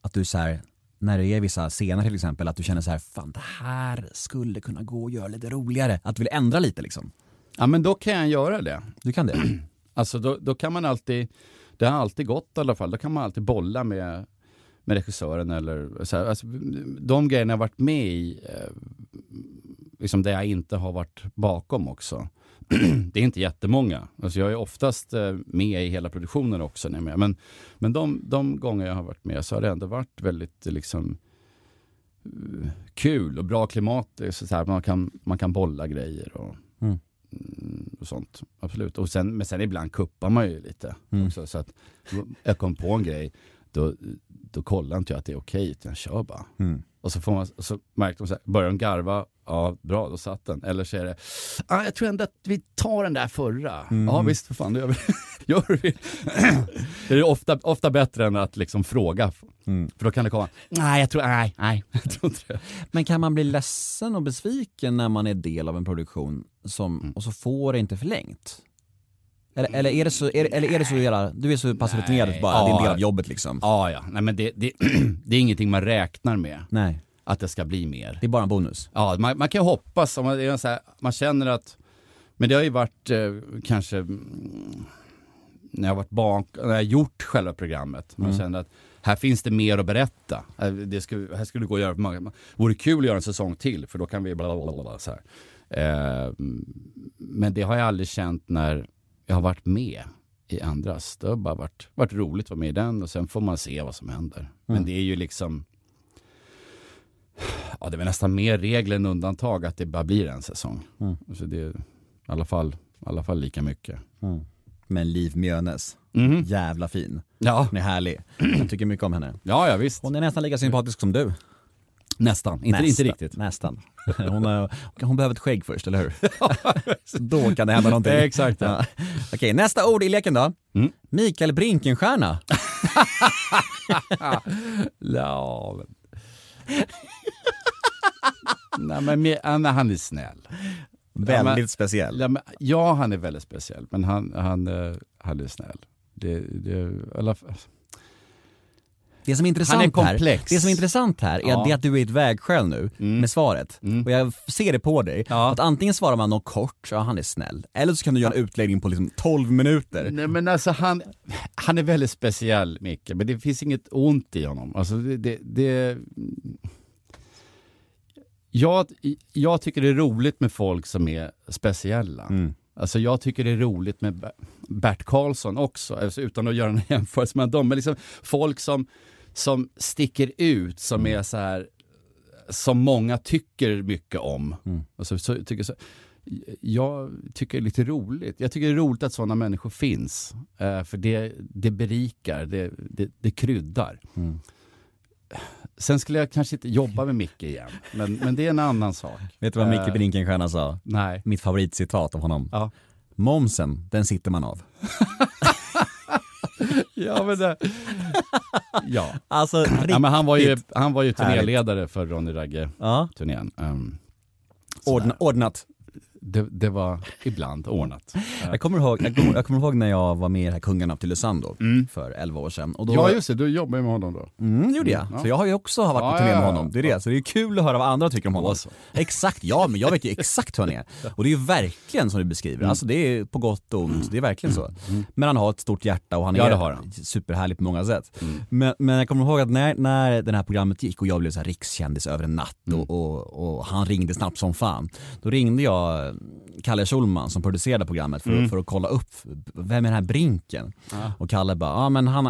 att du så här när det är vissa scener till exempel, att du känner så här, fan det här skulle kunna gå och göra lite roligare. Att du vill ändra lite liksom. Ja men då kan jag göra det. Du kan det? Alltså då, då kan man alltid, det har alltid gått i alla fall, då kan man alltid bolla med, med regissören eller så här, alltså, de grejerna jag varit med i, eh, liksom där jag inte har varit bakom också. det är inte jättemånga. Alltså jag är oftast eh, med i hela produktionen också. När jag är med. Men, men de, de gånger jag har varit med så har det ändå varit väldigt liksom, eh, kul och bra klimat. Så här, man, kan, man kan bolla grejer och, och sånt. Absolut. Och sen, men sen ibland kuppar man ju lite. Mm. Också, så att jag kom på en grej, då, då kollar inte jag att det är okej, utan jag kör bara. Mm. Och så, får man, så märkte de så här, börjar de garva, ja bra, då satt den. Eller så är det, ah, jag tror ändå att vi tar den där förra. Ja visst, för fan, det gör vi. gör vi. det är ofta, ofta bättre än att liksom fråga. För då kan det komma, nej jag tror, nej, nej, jag tror inte det. Men kan man bli ledsen och besviken när man är del av en produktion som, och så får det inte förlängt? Eller, eller är det så, är, eller är det så jävla, du är så pass rutinerad bara, det är en del av jobbet liksom? Ja, ja, nej men det, det, det är ingenting man räknar med, Nej, att det ska bli mer. det är bara en bonus. Ja, man, man kan hoppas, om man, det är så här, man känner att, men det har ju varit eh, kanske mm, när jag har varit bak, när jag har gjort själva programmet, man känner att här finns det mer att berätta. Eh, Det skulle, här skulle det gå att göra, för många- vore kul att göra en säsong till för då kan vi bla bla bla, bla så här. Eh, men det har jag aldrig känt när jag har varit med i andras. Det har bara varit, varit roligt att vara med i den och sen får man se vad som händer. Men det är ju liksom Ja, det är väl nästan mer regel än undantag att det bara blir en säsong. Mm. Så det är i alla fall, i alla fall lika mycket. Men Liv Mjönes, Mhm. jävla fin. Ja. Hon är härlig. Jag tycker mycket om henne. ja, ja visst. Hon är nästan lika sympatisk som du. Nästan, inte, inte Nästan, riktigt. Nästan. Hon, har, hon behöver ett skägg först, eller hur? Då kan det hända någonting. Exakt, ja. Ja. Okej, nästa ord i leken då. Mm. Mikael Brinkenstierna. Ja, men... Nej, men, me- ja, men han är snäll. Väldigt men- speciell. Ja, men, ja, han är väldigt speciell, men han, han, eh, han är snäll. Det, det, alla, Det som är intressant Han är här, det som är intressant här är Ja. att det att du är i ett vägskäl nu med svaret. Och jag ser det på dig. Ja. Att antingen svarar man något kort, ja han är snäll. Eller så kan du göra en utläggning på liksom 12 minuter. Nej men alltså han, han är väldigt speciell Micke, men det finns inget ont i honom. Alltså det, det, det jag, jag tycker det är roligt med folk som är speciella. Alltså jag tycker det är roligt med Ber- Bert Karlsson också, alltså utan att göra en jämförelse med dem. Men liksom folk som, som sticker ut, som är så här som många tycker mycket om. Alltså, så, tycker så, jag tycker det är lite roligt. Jag tycker det är roligt att sådana människor finns. Eh, för det, det berikar, det, det, det kryddar. Sen skulle jag kanske inte jobba med Micke igen, men, men det är en annan sak. Vet du vad Micke Eh, Brinkenstierna sa? Nej. Mitt favoritcitat av honom. Ja. Momsen, den sitter man av. Ja, men det... ja. Alltså ja, men han var ju, han var ju turnéledare för Ronny Ragge-turnén. Um, ordna, ordnat. Det, det var ibland ordnat. Jag kommer, ihåg, jag, kommer, jag kommer ihåg när jag var med i det här Kungarna av Tylösand då, för 11 år sedan. Och då, Ja, just det. Du jobbar ju med honom då. Mm, gjorde jag. Ja. Så jag har ju också varit på Ja, turné med honom. Det är det. Så det är kul att höra vad andra tycker om honom. Då så. Exakt, ja men jag vet ju exakt hur han är. Och det är ju verkligen som du beskriver, Mm. alltså det är på gott och ont, det är verkligen så. Men han har ett stort hjärta och han Ja, är han. superhärlig på många sätt. Mm. Men, men jag kommer ihåg att när, när det här programmet gick och jag blev så här rikskändis över en natt Mm. och, och, och han ringde snabbt som fan. Då ringde jag Kalle Schulman som producerade programmet för, Mm. för att kolla upp, vem är den här Brinken? Och Kalle bara, ja men han,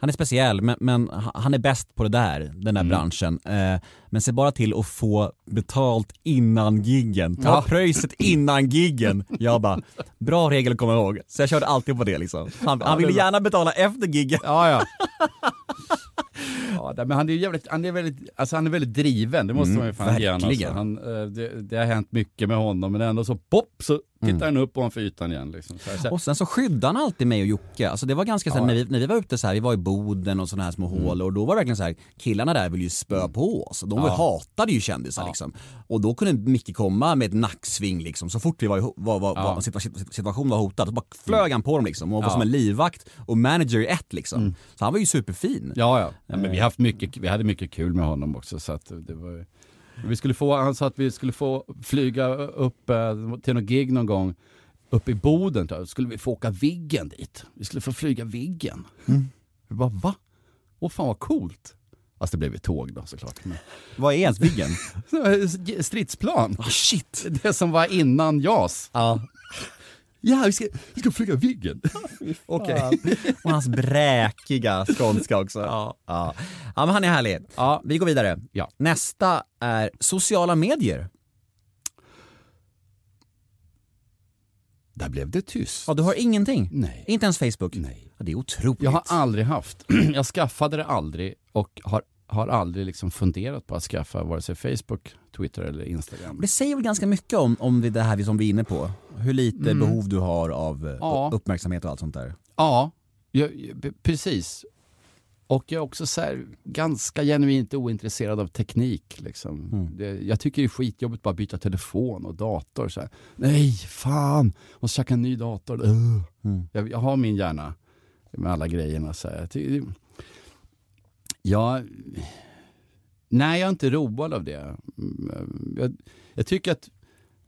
han är speciell men, men han är bäst på det där, den Mm. där branschen. Eh, men se bara till att få betalt innan giggen. Ta Ja. pröjset innan giggen. Jag bara, bra regel att komma ihåg. Så jag körde alltid på det liksom. Han, han ville gärna betala efter giggen. Ja, ja. ja, men han är ju jävligt, han är väldigt, alltså han är väldigt driven, det måste man ju fan ge alltså. han, eh, det, det har hänt mycket med honom, men ändå så pop så tittar han upp ovanför ytan igen. Liksom. Så här, så här. Och sen så skyddade han alltid mig och Jocke. Alltså det var ganska såhär, Ja. när, vi, när vi var ute så här, vi var i Boden och sådana här små hålor och då var det verkligen så här, killarna där ville ju spö på oss. De Ja. hatade ju kändisar liksom. Och då kunde Micke komma med ett nacksving liksom, så fort vi var, i, var, var, Ja. var situa- situationen var hotad, så bara flög han på dem liksom och var Ja. som en livvakt och manager i ett liksom. Så han var ju superfin. Ja, ja. ja men vi, har haft mycket, vi hade mycket kul med honom också. Så att det var, vi skulle få, han sa att vi skulle få flyga upp eh, till någon gig någon gång uppe i Boden. Då skulle vi få åka Viggen dit. Vi skulle få flyga Viggen. Vi bara, va? Åh fan vad coolt. Fast det blev ju tåg då såklart. Men... Vad är ens Viggen? Stridsplan. oh, shit! Det som var innan JAS. Ja. Ja, vi ska, vi ska flyga Viggen. Okej. Och hans bräkiga skånska också. Ja. Ja. ja men han är härlig. Ja. Vi går vidare. Ja. Nästa är sociala medier. Där blev det tyst. Ja, du har ingenting? Nej. Inte ens Facebook? Nej. Ja, det är otroligt. Jag har aldrig haft. Jag skaffade det aldrig och har, har aldrig liksom funderat på att skaffa vare sig Facebook, Twitter eller Instagram. Det säger väl ganska mycket om, om det här som vi är inne på. Hur lite behov du har av eh, Ja. uppmärksamhet och allt sånt där. Ja, jag, jag- precis. Och jag är också så här, ganska genuint ointresserad av teknik. Liksom. Det, jag tycker det är skitjobbigt bara byta telefon och dator. Så här. Nej, fan! Måste köpa en ny dator. Ugh. Jag, jag har min hjärna med alla grejerna. Så här. Jag, Ja, nej, jag är inte road av det. Mm, jag, jag tycker att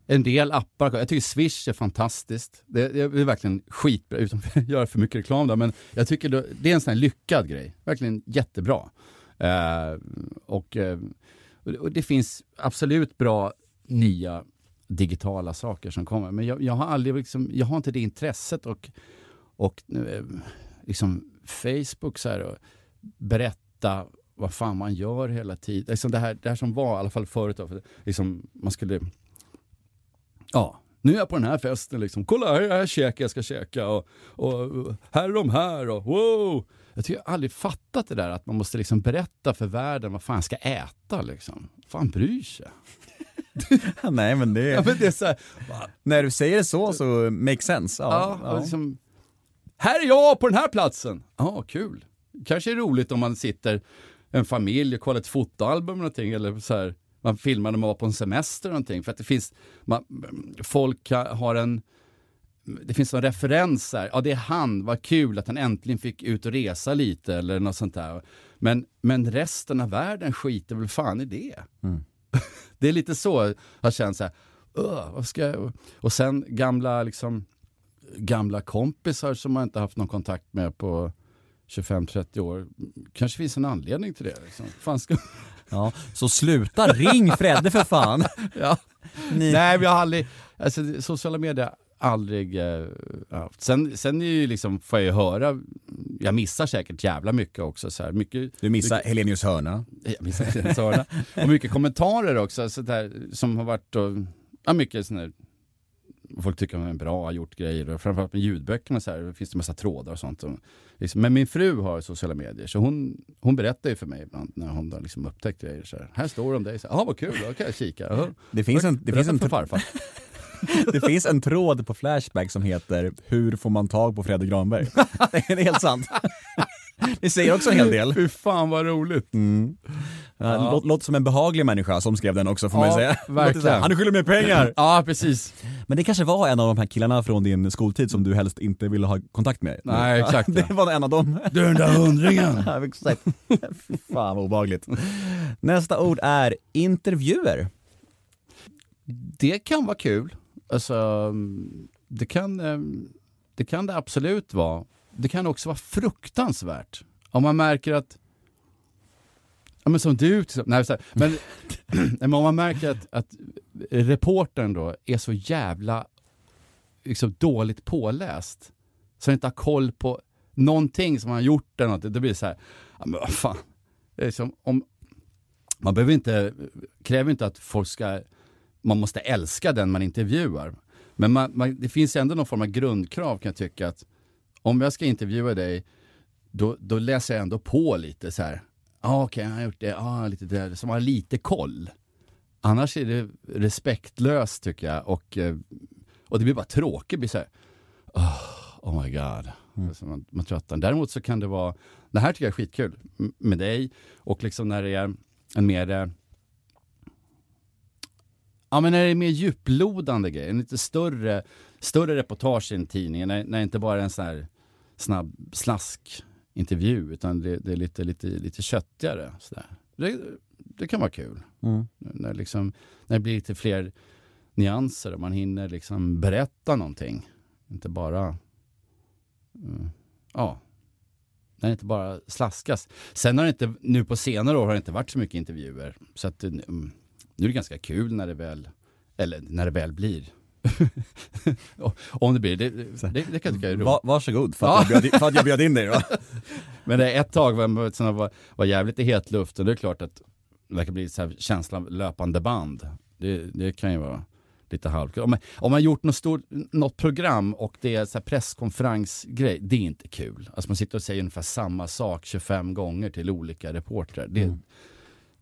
en del appar, jag tycker Swish är fantastiskt. Det, det är verkligen skitbra, utan att göra för mycket reklam där, men jag tycker det, det är en sån här lyckad grej. Verkligen jättebra. Eh, och, eh, och det finns absolut bra nya digitala saker som kommer, men jag, jag har aldrig liksom, jag har inte det intresset och, och eh, liksom Facebook så här och berätta vad fan man gör hela tiden. Liksom det, här, det här som var, i alla fall förut, då, för liksom, man skulle Ja, nu är jag på den här festen liksom. Kolla här, här käkar jag ska käka och, och, här är de här och wow. Jag tycker jag aldrig fattat det där att man måste liksom berätta för världen vad fan jag ska äta liksom. Fan bryr sig? Nej men det Ja, men det är så här, När du säger det så så makes sense. ja, Ja, och Liksom, här är jag på den här platsen. Ja, kul. Kanske är roligt om man sitter en familj och kollar ett fotoalbum eller någonting eller så här. Man filmar när man var på en semester eller någonting. För att det finns, man, folk ha- har en, det finns en referens här. Ja, det är han, vad kul att han äntligen fick ut och resa lite eller något sånt där. Men, men resten av världen skiter väl fan i det. Mm. det är lite så jag känner så här, "Ugh, vad ska jag? Och sen gamla, liksom, gamla kompisar som man inte haft någon kontakt med på 25-30 år. Kanske finns en anledning till det. Liksom. Fan ska... Ja, så sluta ring Fredde för fan. ja. Ni... Nej, vi har aldrig, alltså sociala medier aldrig eh, haft. Sen, sen är ju liksom, får jag ju höra, jag missar säkert jävla mycket också. Så här, mycket, Du missar Helenius hörna. jag missar ens höra. Och mycket kommentarer också, så där, som har varit, och, ja mycket sån här, folk tycker man är bra, har gjort grejer och framförallt med ljudböckerna så här, finns det massa trådar och sånt. Och, liksom, men min fru har sociala medier så hon, hon berättar ju för mig ibland när hon har liksom upptäckt grejer. Så här, här står det om dig, "Jaha, vad kul, då kan jag kika. Jaha. Det finns en, det finns en, för farfar. det finns en tråd på Flashback som heter Hur får man tag på Fredrik Granberg? Det är helt sant. Det säger också en hel del. Fy fan vad roligt. Mm. Ja. Låt, låter som en behaglig människa som skrev den också får man Ja, ju säga. verkligen. Han skyldig mig pengar! Ja, precis. Men det kanske var en av de här killarna från din skoltid som du helst inte ville ha kontakt med? Nej, exakt, Det ja. var en av dem. Du den där hundringen. Ja, exakt. Fy fan vad obehagligt. Nästa ord är intervjuer. Det kan vara kul. Alltså, det kan, eh, det kan det absolut vara. Det kan också vara fruktansvärt. Om man märker att Ja, men som du, till nej, så här, men, men om man märker att, att reportern då är så jävla liksom, dåligt påläst, så han inte har koll på någonting som han har gjort eller något, då blir det så här, ja, men vad fan. Det är om, man behöver inte, kräver inte att folk ska, man måste älska den man intervjuar. Men man, man, det finns ändå någon form av grundkrav kan jag tycka att om jag ska intervjua dig, då, då läser jag ändå på lite så här. Ja, okej, han har gjort det, ah, lite så man har lite koll. Annars är det respektlöst tycker jag och, eh, och det blir bara tråkigt. Det blir så här, oh, oh my god. Alltså man, man tröttnar. Däremot så kan det vara, det här tycker jag är skitkul med dig och liksom när det är en mer eh, Ja men när det är mer djuplodande grej, en lite större, större reportage i en tidning, när, när inte bara är en sån här snabb slaskintervju utan det, det är lite, lite, lite köttigare. Sådär. Det, det kan vara kul. Mm. När, liksom, när det blir lite fler nyanser och man hinner liksom berätta någonting. Inte bara, mm, ja, när det inte bara slaskas. Sen har det inte, nu på senare år har det inte varit så mycket intervjuer. Så att, mm, nu är det ganska kul när det väl, eller när det väl blir. Om det blir, det, det, det, kan jag tycka är roligt. Va, varsågod för att, jag bjöd, för att jag bjöd in dig. Då. Men det är ett tag var, som var, var jävligt i hetluften. Det är klart att det verkar bli så här av löpande band. Det, det kan ju vara lite halvkul. Om man, om man gjort något, stort, något program och det är så presskonferensgrej, det är inte kul. Alltså man sitter och säger ungefär samma sak 25 gånger till olika reportrar. Det,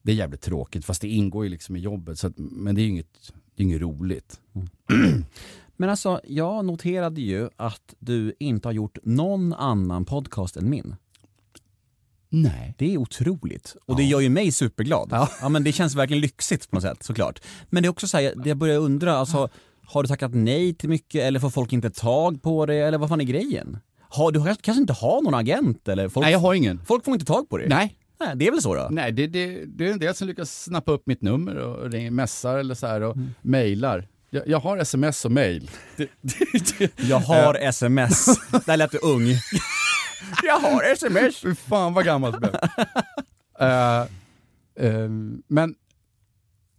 det är jävligt tråkigt, fast det ingår ju liksom i jobbet. Så att, men det är ju inget, det är inget roligt. Men alltså, jag noterade ju att du inte har gjort någon annan podcast än min. Nej. Det är otroligt. Och det gör ju mig superglad. Ja. men det känns verkligen lyxigt på något sätt såklart. Men det är också så här, jag börjar undra, alltså, har du tackat nej till mycket eller får folk inte tag på det eller vad fan är grejen? Har, du kanske kanske inte har någon agent eller? Folk, Nej, jag har ingen. folk får inte tag på dig? Nej. Nej, det är väl så då? Nej, det, det, det är en del som lyckas snappa upp mitt nummer och ringer, messar eller så här och mejlar. Jag, jag har sms och mejl. Jag har sms. Där lät du ung. jag har sms. Fy fan vad gammalt det blev. Eh, eh, men,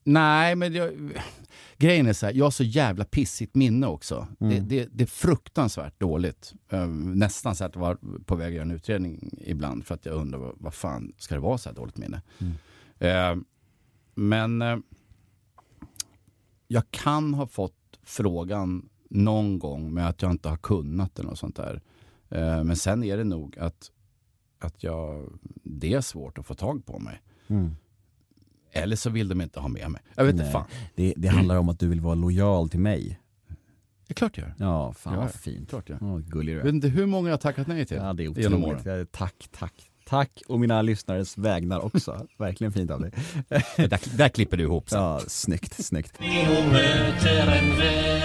nej men jag, grejen är så här, jag har så jävla pissigt minne också. Det, det, det är fruktansvärt dåligt. Eh, nästan så att jag var på väg att göra en utredning ibland för att jag undrar vad, vad fan ska det vara så här dåligt minne? Eh, men eh, jag kan ha fått frågan någon gång med att jag inte har kunnat eller något sånt där. Eh, men sen är det nog att, att jag, det är svårt att få tag på mig. Mm. Eller så vill de inte ha med mig. Jag vet inte Nej. fan. Det, det handlar om att du vill vara lojal till mig. Det är klart jag gör. Ja, fan vad fint. Klart jag. Åh, gullig du Jag vet är. inte hur många jag har tackat nej till Ja, det är genom otroligt. åren. Ja, Tack, tack. Tack och mina lyssnares vägnar också. Verkligen fint av dig. Där, där klipper du ihop sen. Ja, snyggt, snyggt. Vi möter en vän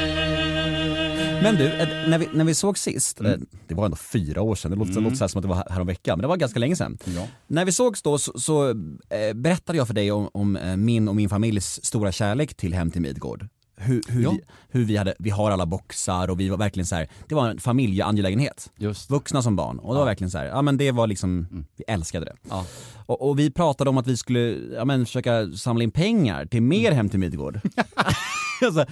Men du, eh, när vi, när vi såg sist, eh, det var ändå fyra år sedan, det låter, låter så här som att det var häromveckan, men det var ganska länge sedan. Ja. När vi sågs då så, så eh, berättade jag för dig om, om eh, min och min familjs stora kärlek till Hem till Midgård. Hur, hur, Ja. vi, hur vi, hade, vi har alla boxar och vi var verkligen så här, det var en familjeangelägenhet. Just. Vuxna som barn. Och det var verkligen så här, ja men det var liksom, vi älskade det. Ja. Och, och vi pratade om att vi skulle ja, men, försöka samla in pengar till mer Hem till Midgård. alltså,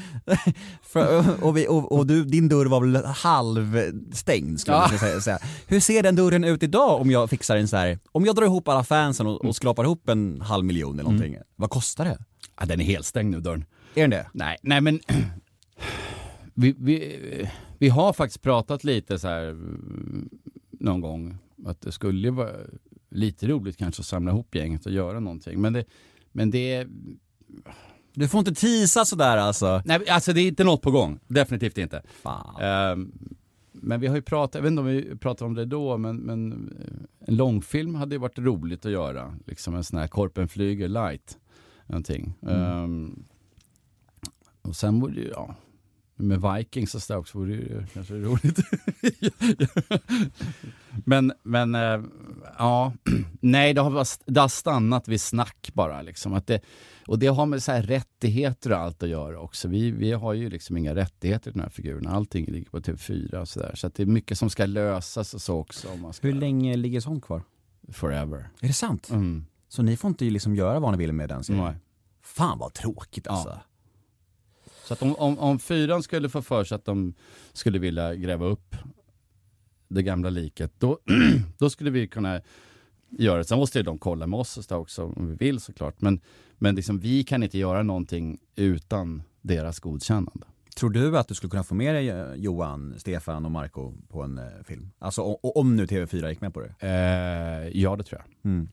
för, och vi, och, och du, din dörr var väl halvstängd skulle Ja. jag säga. Hur ser den dörren ut idag om jag fixar en så här, om jag drar ihop alla fansen och, och skrapar ihop en halv miljon eller någonting. Vad kostar det? Ja, den är helt stängd nu dörren. Är den det? Nej, nej men vi, vi, vi har faktiskt pratat lite så här mm, någon gång att det skulle vara lite roligt kanske att samla ihop gänget och göra någonting. Men det, men det Du får inte tisa sådär alltså. nej, alltså det är inte något på gång. Definitivt inte. Ehm, men vi har ju pratat, jag vet inte om vi pratade om det då, men, men eh, en långfilm hade ju varit roligt att göra. Liksom en sån här Korpen flyger light. Någonting. Ehm, och sen vore det ju, ja, med Vikings och sådär också vore ju kanske roligt. men, men eh, ja, nej det har, bara- det har stannat vid snack bara. Liksom. Att det, och det har med så här rättigheter och allt att göra också. Vi, vi har ju liksom inga rättigheter till den här figuren. Allting ligger på TV4 och sådär. Så att det är mycket som ska lösas och så också. Om man ska, Hur länge ligger sånt kvar? Forever. Är det sant? Mm. Så ni får inte liksom göra vad ni vill med den serien? Nej. Fan vad tråkigt alltså. Ja. Så att om, om, om fyran skulle få för sig att de skulle vilja gräva upp det gamla liket, då, då skulle vi kunna göra det. Sen måste ju de kolla med oss också om vi vill såklart. Men, men liksom, vi kan inte göra någonting utan deras godkännande. Tror du att du skulle kunna få med dig eh, Johan, Stefan och Marco på en eh, film? Alltså om nu TV4 gick med på det. Eh, ja, det tror jag.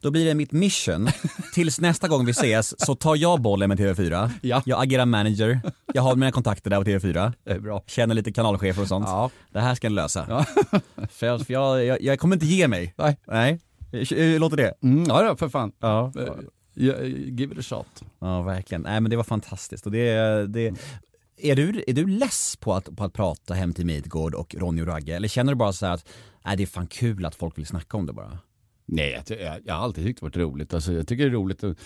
Då blir det mitt mission, tills nästa gång vi ses så tar jag bollen med TV4. Ja. Jag agerar manager, jag har mina kontakter där på TV4. Det är bra. Känner lite kanalchefer och sånt. Ja. Det här ska jag lösa. för jag, för jag, jag, jag kommer inte ge mig. Nej. Nej. Hur låter det? Mm, ja, ja, för fan. Ja. Eh, ja, give it a shot. Ja, verkligen. Nej men det var fantastiskt. Och det, det, är, du, är du less på att, på att prata Hem till Midgård och Ronny och Ragge? Eller känner du bara så här att nej, det är fan kul att folk vill snacka om det bara? Nej, jag, jag, jag har alltid tyckt det varit roligt. Alltså, jag tycker det är roligt att,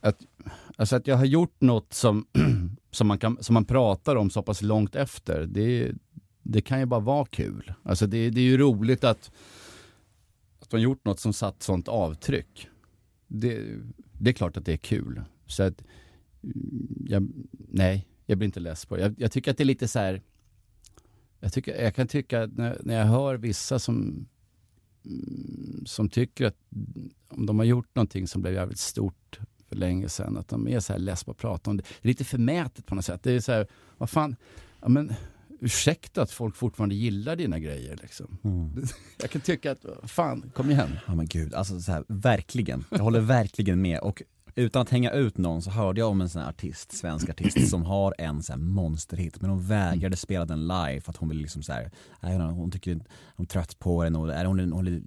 att, alltså att jag har gjort något som, som, man kan, som man pratar om så pass långt efter. Det, det kan ju bara vara kul. Alltså det, det är ju roligt att, att man gjort något som satt sånt avtryck. Det, det är klart att det är kul. Så att, mm, jag, nej, jag blir inte less på det. Jag, jag tycker att det är lite så här, jag, tycker, jag kan tycka att när, när jag hör vissa som som tycker att om de har gjort någonting som blev jävligt stort för länge sedan, att de är så här less på att prata om det. Det är lite förmätet på något sätt. Det är så här, vad fan, ja men ursäkta att folk fortfarande gillar dina grejer liksom. Jag kan tycka att, fan, kom igen. Ja men gud, alltså så här, verkligen. Jag håller verkligen med. Och utan att hänga ut någon så hörde jag om en sån här artist, svensk artist som har en sån här monsterhit men hon vägrade spela den live för att hon ville liksom så här, nej, hon, hon tycker hon är trött på den och är hon, hon vill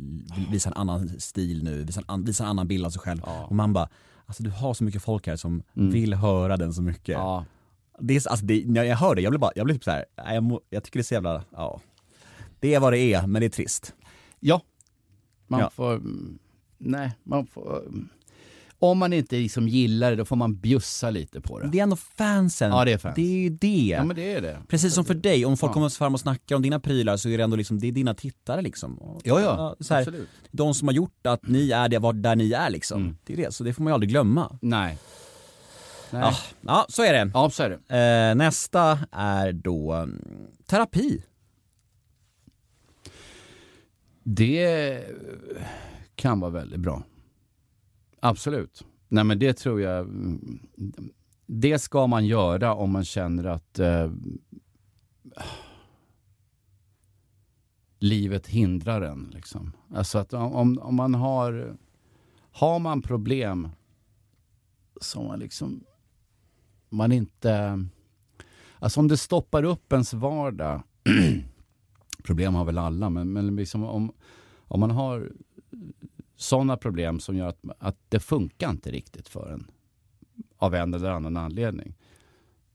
visa en annan stil nu, visa en, visa en annan bild av sig själv. Och man bara, alltså du har så mycket folk här som vill höra den så mycket. Ja, Det är, alltså det, när jag hör det, jag blir bara, jag blir typ så här, jag, må, jag tycker det är så jävla, ja. Det är vad det är, men det är trist. ja. man Ja. får, mm, nej, man får, mm, om man inte liksom gillar det, då får man bjussa lite på det. Det är ändå fansen. Ja, det är fans. Det är ju det. Ja, men det är det. Precis som för dig, om folk Ja. kommer fram och snackar om dina prylar så är det ändå liksom, det är dina tittare liksom. Och, Ja, ja, så här, absolut. de som har gjort att ni är det, där ni är liksom. Mm. Det är det, så det får man ju aldrig glömma. Nej. Nej. Ja, ja så är det. Ja, så är det. Eh, nästa är då mm, terapi. Det kan vara väldigt bra. Absolut. Nej men det tror jag, mm, det ska man göra om man känner att eh, livet hindrar en. Liksom. Alltså att om, om man har, har man problem som man liksom, man inte, alltså om det stoppar upp ens vardag, problem har väl alla, men, men liksom om, om man har sådana problem som gör att, att det funkar inte riktigt för en av en eller annan anledning.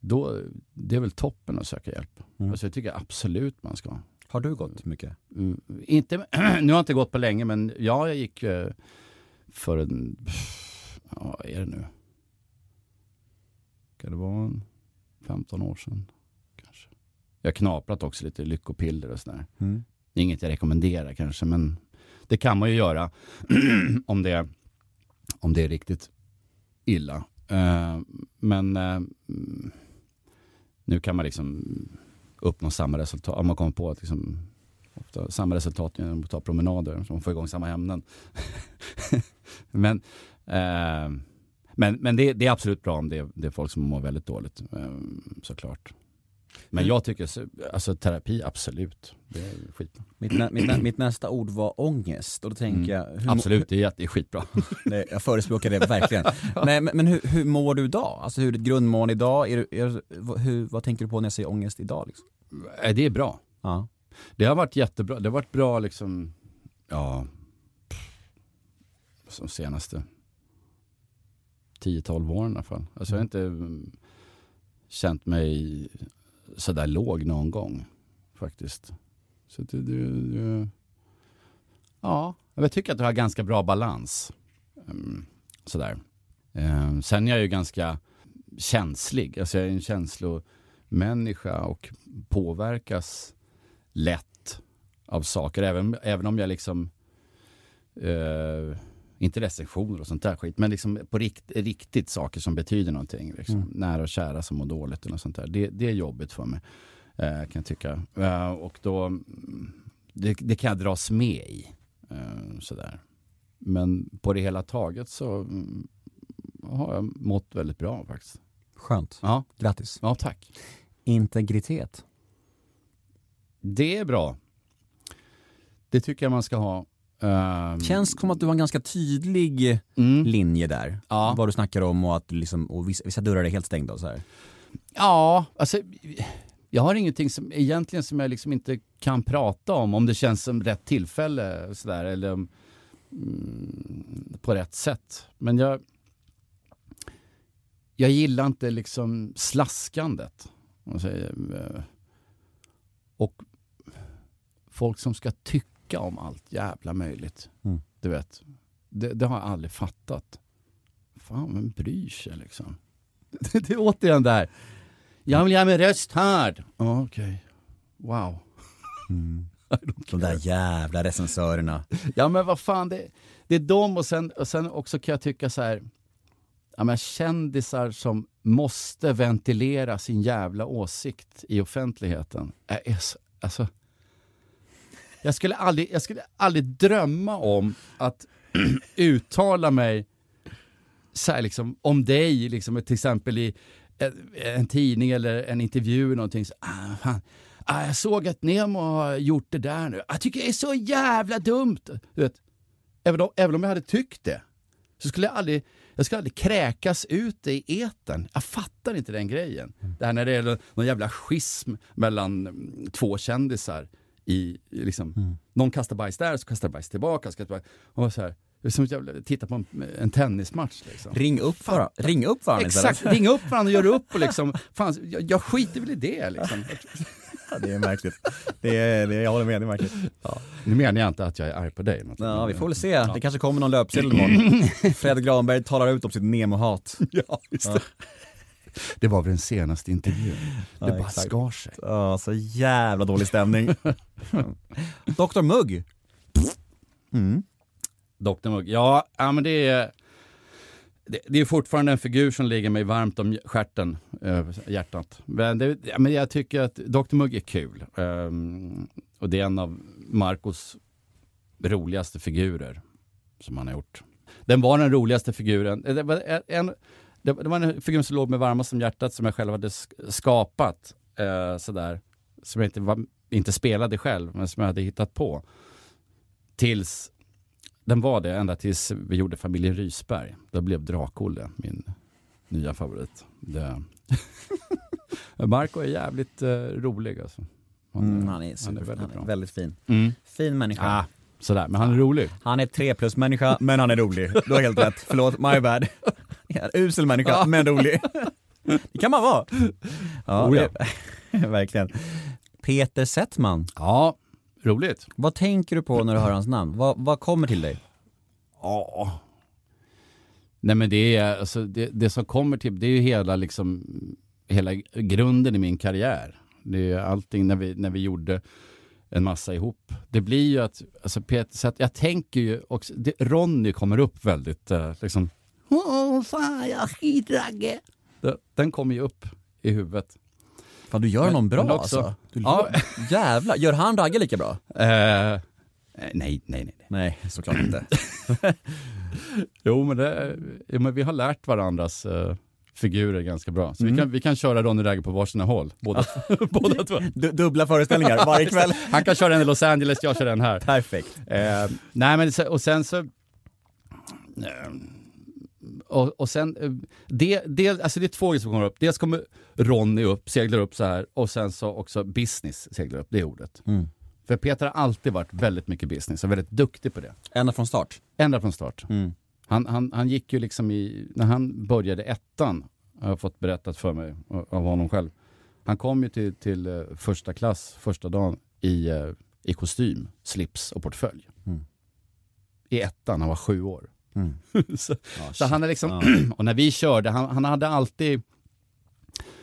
då, det är väl toppen att söka hjälp. Mm. Alltså jag tycker absolut man ska. Har du gått mycket? Mm, inte, nu har jag inte gått på länge, men ja, jag gick eh, för en, ja, vad är det nu? Kan det vara en 15 år sedan? Kanske. Jag har knaprat också lite lyckopiller och sådär. Mm. Inget jag rekommenderar kanske, men det kan man ju göra om det, om det är riktigt illa. Eh, men eh, nu kan man liksom uppnå samma resultat. Om man kommer på att liksom, ofta samma resultat genom att ta promenader, så man får igång samma ämnen. men eh, men, men det, det är absolut bra om det, är- det är folk som mår väldigt dåligt, eh, såklart. Men jag tycker, så- alltså terapi, absolut. Det är skitbra. Mitt, nä, mitt, nä, mitt nästa ord var ångest och då tänker jag... Hur, Absolut, det är, jätte- det är skitbra. Nej, jag förespråkar det verkligen. Nej, men, men hur, hur mår du idag? Alltså hur är ditt grundmående idag? Är, är, hur, vad tänker du på när jag säger ångest idag? Liksom? Eh, Det är bra. Ja. Det har varit jättebra. Det har varit bra liksom, ja, som senaste 10-12 åren i alla fall. Alltså jag har inte mm, känt mig sådär låg någon gång faktiskt. Så du, du, du, ja, jag tycker att du har ganska bra balans. Mm, sådär. Ehm, sen är jag ju ganska känslig. Alltså jag är en känslomänniska och påverkas lätt av saker. Även, även om jag liksom, eh, inte recensioner och sånt där skit, men liksom på rikt, riktigt saker som betyder någonting. Liksom. Mm. Nära och kära som mår dåligt något sånt där. Det, det är jobbigt för mig, eh, kan jag tycka. Eh, och då, mm, det, det kan jag dras med i. Eh, sådär. Men på det hela taget så mm, har jag mått väldigt bra faktiskt. Skönt. Ja, Grattis. ja tack. Integritet. Det är bra. Det tycker jag man ska ha. Ehm, Känns som att du har en ganska tydlig mm. linje där. Ja. Vad du snackar om och att liksom, och vissa, vissa dörrar är helt stängda och så här. Ja, alltså jag har ingenting som egentligen som jag liksom inte kan prata om, om det känns som rätt tillfälle sådär, eller om, mm, på rätt sätt. Men jag, jag gillar inte liksom slaskandet. eh, Och folk som ska tycka om allt jävla möjligt. Mm. Du vet, det, det har jag aldrig fattat. Fan, vem bryr sig liksom? Det, det är återigen där. Jag vill göra min röst hörd. Ja, Okej. Wow. De där jävla recensörerna. Ja men vad fan, det, det är de och sen, och sen också kan jag tycka så här. Ja, men kändisar som måste ventilera sin jävla åsikt i offentligheten. Är så, alltså, jag, skulle aldrig, jag skulle aldrig drömma om att uttala mig så här liksom, om dig, liksom, till exempel i en, en tidning eller en intervju. eller Någonting, så, ah, fan, ah, jag såg att Nemo har gjort det där nu. Jag tycker det är så jävla dumt. Du vet, även, om, även om jag hade tyckt det så skulle jag aldrig, jag skulle aldrig kräkas ut det i etern. Jag fattar inte den grejen. Det här när det är någon jävla schism mellan mm, två kändisar. I, liksom, Någon kastar bajs där, så kastar bajs tillbaka. Så kastar bajs, och så här, det är som att jag tittar på en, en tennismatch. Liksom. Ring upp, vara, ring upp varandra Exakt, ringa upp varandra och göra upp och liksom, fan, jag, jag skiter väl i det liksom. Ja, det är märkligt. Det är, det, jag håller med, det är märkligt. Nu menar jag inte att jag är arg på dig. Ja, vi får väl se. Det kanske kommer någon löpsedel imorgon. Fred Granberg talar ut om sitt Nemo-hat. Ja, just det. Det var väl den senaste intervjun. Ja, det bara exakt. skar sig. Ja, så jävla dålig stämning. Dr Mugg. Mm. Dr Mugg. Ja, ja men det är, det, det är fortfarande en figur som ligger mig varmt om stjärten, äh, hjärtat. Men, det, men jag tycker att Dr Mugg är kul. Ehm, och det är en av Marcos roligaste figurer som han har gjort. Den var den roligaste figuren. Var en, det det var en figur som låg mig varmast om hjärtat som jag själv hade sk- skapat. Eh, sådär. Som jag inte, var, inte spelade själv, men som jag hade hittat på. Tills den var det ända tills vi gjorde familjen Rysberg. Då blev Drak-Olle min nya favorit. Det... Marco är jävligt eh, rolig alltså. Mm, han är, han är väldigt han är bra. väldigt fin. Mm. Fin människa. Ah, sådär, men han är rolig. Han är tre plus människa, men han är rolig. Du har helt rätt. Förlåt, my bad. Usel människa, men rolig. Det kan man vara. Ja, Oh ja. det- verkligen. Peter Settman, Ja, roligt. vad tänker du på när du hör hans namn? Vad, vad kommer till dig? Ja. Nej men det är, alltså, det, det som kommer till, det är ju hela liksom, hela grunden i min karriär. Det är allting när vi, när vi gjorde en massa ihop. Det blir ju att, alltså Peter, så att jag tänker ju också, det, Ronny kommer upp väldigt, eh, liksom, Åh fan jag skitragge. Den kommer ju upp i huvudet. Fan du gör Men- någon bra också- alltså. Du, Ja. Jävlar, gör han Ragge lika bra? Eh, nej, nej, nej. nej. Nej, såklart inte. Jo, men, det, ja, men vi har lärt varandras eh, figurer ganska bra. Så vi, kan, vi kan köra Ronny Ragge på varsina håll, båda, båda två. Du, dubbla föreställningar varje kväll. Han kan köra en i Los Angeles, jag kör en här. Perfekt. Eh, nej, men och sen så... Eh, och, och sen, eh, det, det, alltså det är två grejer som kommer upp. Dels kommer Ronny upp, seglar upp så här och sen så också business seglar upp, det är ordet. Mm. För Peter har alltid varit väldigt mycket business och väldigt duktig på det. Ända från start. Ända från start. Mm. Han, han, han gick ju liksom i, när han började ettan, har jag fått berättat för mig av honom själv. Han kom ju till, till eh, första klass första dagen i, eh, i kostym, slips och portfölj. Mm. I ettan, han var sju år. Mm. så, Ja, så han är liksom, och när vi körde, han, han hade alltid,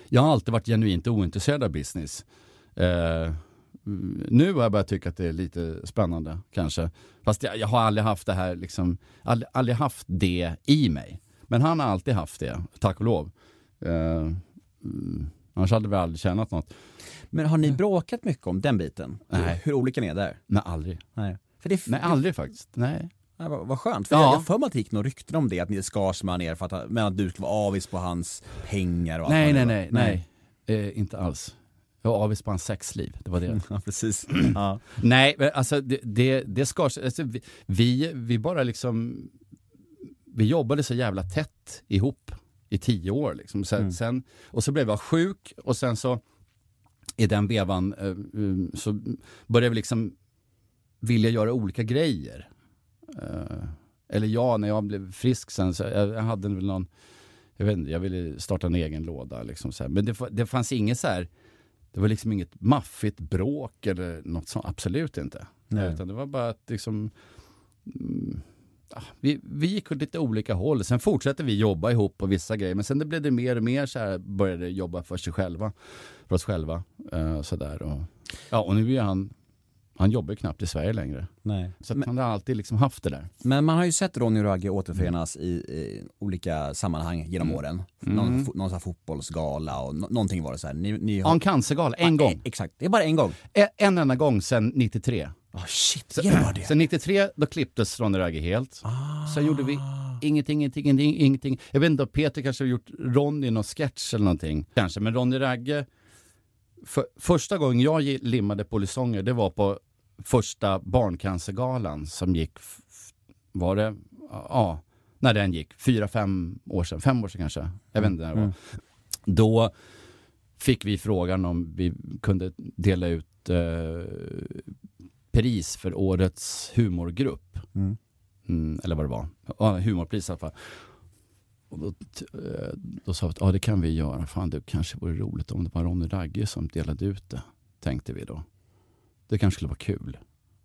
jag har alltid varit genuint ointresserad av business. Eh, nu har jag börjat tycka att det är lite spännande kanske. Fast jag, jag har aldrig haft det här, liksom, aldrig, aldrig haft det i mig. Men han har alltid haft det, tack och lov. Eh, mm, annars hade vi aldrig tjänat något. Men har ni bråkat mycket om den biten? Nej. hur olika ni är där? Nej, aldrig. Nej. För det, Nej, aldrig faktiskt. Nej. Nej, vad, vad skönt, för Ja. jag har för mig att det gick några rykten om det, att ni skars mellan er för att, men att du skulle vara avis på hans pengar och allt Nej, nej, nej, var. nej. Eh, inte alls. Jag var avis på hans sexliv, det var det. Ja, precis. Ja. Nej, men alltså det, det, det skars, alltså, vi- vi, bara liksom, vi jobbade så jävla tätt ihop i tio år. Liksom. Sen, Mm. sen, och så blev jag sjuk och sen så i den vevan um, så började vi liksom vilja göra olika grejer. Eh, eller jag, när jag blev frisk sen, så jag, jag hade väl någon, jag vet inte, jag ville starta en egen låda. Liksom så här. Men det, det fanns inget så här, det var liksom inget maffigt bråk eller något sånt, absolut inte. Nej. Utan det var bara att liksom, mm, ja, vi, vi gick åt lite olika håll. Sen fortsatte vi jobba ihop på vissa grejer, men sen det blev det mer och mer så här, började jobba för sig själva, för oss själva. Uh, så där. Och, ja, och nu är han, han jobbar ju knappt i Sverige längre. Nej. Så Men, han har alltid liksom haft det där. men man har ju sett Ronny Ragge återförenas i, i olika sammanhang genom åren. Någon, Mm. fo- någon fotbollsgala och no, någonting var det så här. Ni, ni Ja, en cancergala, en Ja, gång. eh, Exakt, det är bara en gång. En, en enda gång sedan 93. Oh, shit, Så, är det? Sen 93, då klipptes Ronny Ragge helt. Ah. Sen gjorde vi ingenting, ingenting, ingenting, ingenting. Jag vet inte om Peter kanske har gjort Ronny i någon sketch eller någonting. Kanske, men Ronny Ragge. För, första gången jag limmade polisonger, det var på första barncancergalan som gick, var det, ja, när den gick, fyra, fem år sedan, fem år sedan kanske. Jag vet inte när det var. Mm. Då fick vi frågan om vi kunde dela ut eh, pris för årets humorgrupp. Mm. Mm, eller vad det var. Ja, humorpris i alla fall. Och då, eh, då sa vi att ja, det kan vi göra. Fan, det kanske vore roligt om det var Ronny Ragge som delade ut det. Tänkte vi då. Det kanske skulle vara kul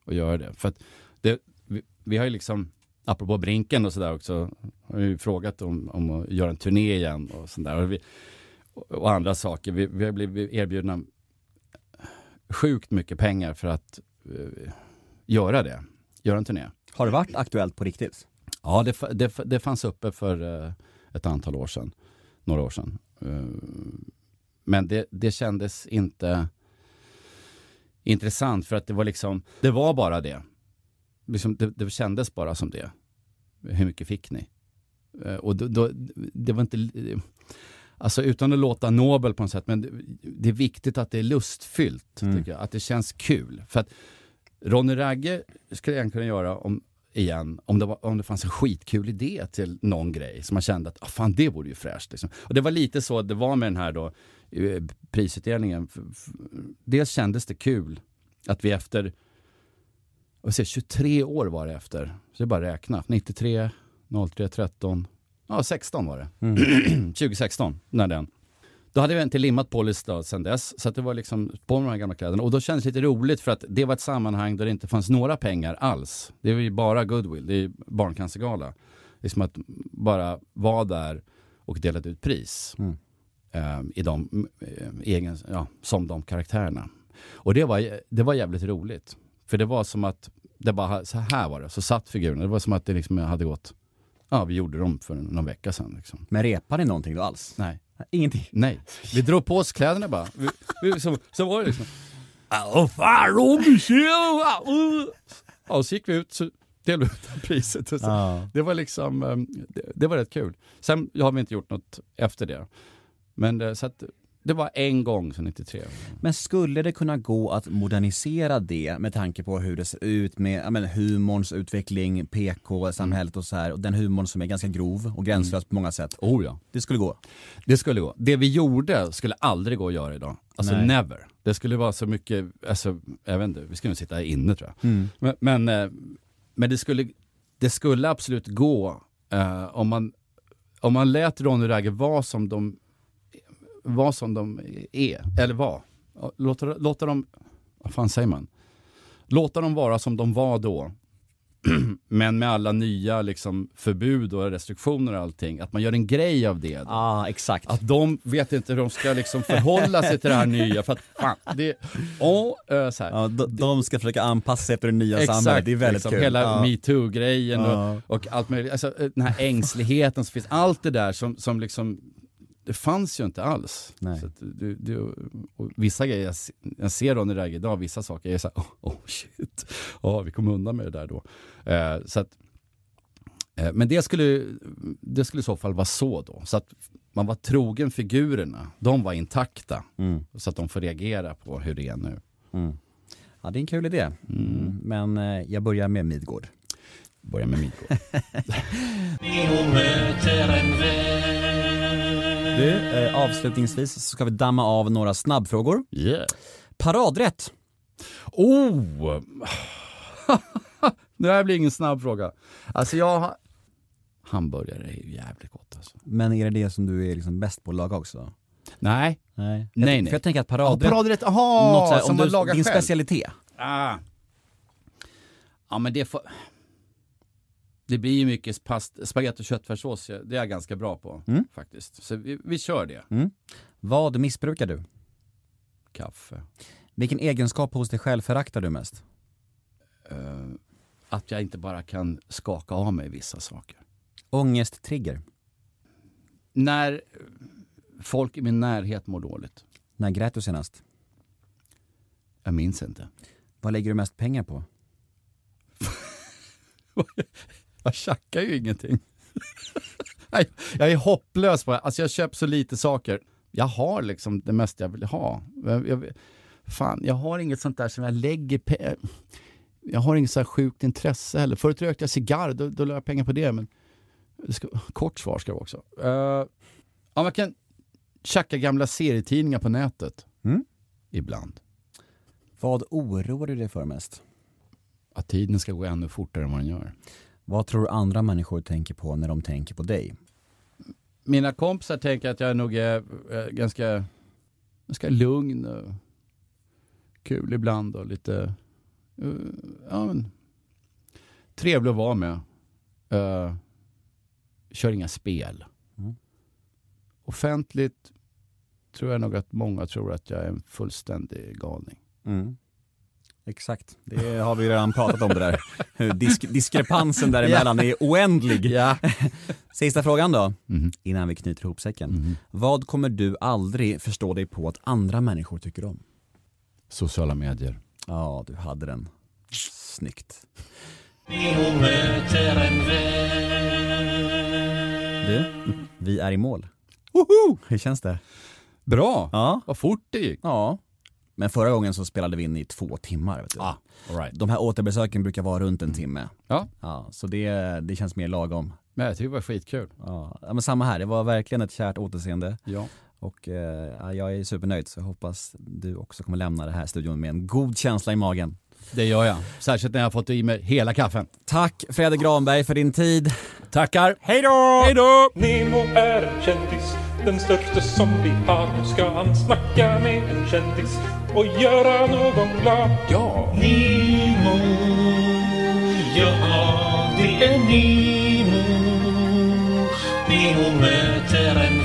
att göra det. För att det, vi, vi har ju liksom, apropå Brinken och sådär också, har ju frågat om, om att göra en turné igen och sådär. Och, vi, och, andra saker. Vi, vi har blivit erbjudna sjukt mycket pengar för att eh, göra det. Göra en turné. Har det varit aktuellt på riktigt? Ja, det, det, det fanns uppe för eh, ett antal år sedan. Några år sedan. Eh, men det, det kändes inte intressant för att det var liksom, det var bara det. Liksom, det, det kändes bara som det. Hur mycket fick ni? Eh, och då, då, det var inte, alltså utan att låta nobel på något sätt, men det, det är viktigt att det är lustfyllt, Mm. jag. Att det känns kul. För att Ronny Ragge skulle jag kunna göra om, igen om det, var, om det fanns en skitkul idé till någon grej som man kände att ah, fan det vore ju fräscht. Liksom. Och det var lite så det var med den här då, eh, prisutdelningen. Dels kändes det kul att vi efter vad säger, 23 år var det efter, så det är bara att räkna. 93, 03, 13, ja 16 var det. 2016 när den. Då hade jag inte limmat Polis då sen dess, så det var liksom på med de här gamla kläderna. Och då kändes det lite roligt för att det var ett sammanhang där det inte fanns några pengar alls. Det var ju bara goodwill, det är barncancergala. Det är som att bara vara där och delade ut pris. Mm. eh, i de, eh, egen, ja, som de karaktärerna. Och det var, det var jävligt roligt. För det var som att, det bara, så här var det, så satt figurerna. Det var som att det liksom hade gått, ja vi gjorde dem för någon vecka sedan. Liksom. Men repar ni någonting då alls? Nej. Ingenting? Nej, vi drog på oss kläderna bara. Vi, vi, så, så var det liksom. Ja, och så gick vi ut så delade vi ut priset. Och så. Ja. Det var liksom, eh, det, det var rätt kul. Sen har vi inte gjort något efter det. Men det, så att, det var en gång sedan 93. Men skulle det kunna gå att modernisera det med tanke på hur det ser ut med ja, men, humorns utveckling, PK-samhället och så här och den humorn som är ganska grov och gränslös på många sätt. Oh ja. Det skulle gå. Det skulle gå. Det vi gjorde skulle aldrig gå att göra idag. Alltså Nej. never. Det skulle vara så mycket, alltså, jag vet inte, vi skulle nog sitta här inne tror jag. Mm. Men, men, eh, men det, skulle, det skulle absolut gå eh, om, man, om man lät Ronny Ragge vara som de, var som de är, eller var. Låta, låta dem, vad fan säger man? Låta dem vara som de var då. Men med alla nya liksom, förbud och restriktioner och allting. Att man gör en grej av det. Ja, ah, exakt. Att de vet inte hur de ska liksom förhålla sig till det här nya. För att fan, det, och, så här. Ja, de, de ska försöka anpassa sig efter det nya Exakt, samhället, det är väldigt liksom, kul. Hela ja. metoo-grejen Ja. och, och allt möjligt. Alltså, den här ängsligheten som finns, allt det där som, som liksom, det fanns ju inte alls. Nej. Så att du, du, och vissa grejer, jag, jag ser Ronny Ragge idag, vissa saker, jag är såhär, oh, oh shit, ja vi kom undan med det där då. Eh, så att, eh, men det skulle, det skulle i så fall vara så då, så att man var trogen figurerna, de var intakta, Mm. så att de får reagera på hur det är nu. Mm. Ja, det är en kul idé. Mm. Men eh, jag börjar med Midgård. Börja med Midgård. Du, eh, avslutningsvis så ska vi damma av några snabbfrågor. Yeah. Paradrätt. Oh! det här blir ingen snabb fråga. Alltså jag har... Hamburgare är ju jävligt gott alltså. Men är det det som du är liksom bäst på att laga också? Nej. Nej. Jag, nej. För jag tänker att Ja, paradrätt, paradrätt, aha! något så här, som om man du, lagar din själv. specialitet. Ah. Ja men det får... Det blir ju mycket past... spagetti och köttfärssås, det är jag ganska bra på Mm. faktiskt. Så vi, vi kör det. Vad missbrukar du? Kaffe. Vilken egenskap hos dig själv föraktar du mest? Eh, att jag inte bara kan skaka av mig vissa saker. Ångesttrigger. När folk i min närhet mår dåligt. När grät du senast? Jag minns inte. Vad lägger du mest pengar på? Jag tjackar ju ingenting. Nej, jag är hopplös på det. Alltså jag köper så lite saker. Jag har liksom det mesta jag vill ha. Jag, jag, fan, jag har inget sånt där som jag lägger pe- Jag har inget så här sjukt intresse heller. Förut rökte jag cigarr, då, då la jag pengar på det. Men det ska, kort svar ska det vara också. Uh, ja, man kan tjacka gamla serietidningar på nätet. Mm. Ibland. Vad oroar du dig för mest? Att tiden ska gå ännu fortare än vad den gör. Vad tror du andra människor tänker på när de tänker på dig? mina kompisar tänker att jag nog är eh, ganska, ganska lugn och kul ibland och lite eh, ja, men, trevlig att vara med. Uh, kör inga spel. Mm. Offentligt tror jag nog att många tror att jag är en fullständig galning. Mm. Exakt, det har vi redan pratat om det där. Disk diskrepansen däremellan är oändlig. Ja. Sista frågan då, Mhm. innan vi knyter ihop säcken. Mhm. Vad kommer du aldrig förstå dig på att andra människor tycker om? Sociala medier. Ja, du hade den. Snyggt. Du, vi är i mål. Woho! Hur känns det? Bra! Ja. Vad fort det gick. Ja. Men förra gången så spelade vi in i två timmar. Vet du. Ah, right. De här återbesöken brukar vara runt en timme. Ja, Ja, så det, det känns mer lagom. men jag tycker det var skitkul. Ja, men samma här, det var verkligen ett kärt återseende. Ja. Och eh, ja, jag är supernöjd så jag hoppas du också kommer lämna den här studion med en god känsla i magen. Det gör jag. Särskilt när jag har fått i mig hela kaffen. Tack Fredrik Granberg för din tid. Tackar. Hej då! Hej då! Nemo är en kändis, den största som vi har. Nu ska han snacka med en kändis och göra någon glad. Ja! Nemo, ja det är Nemo. Nemo möter en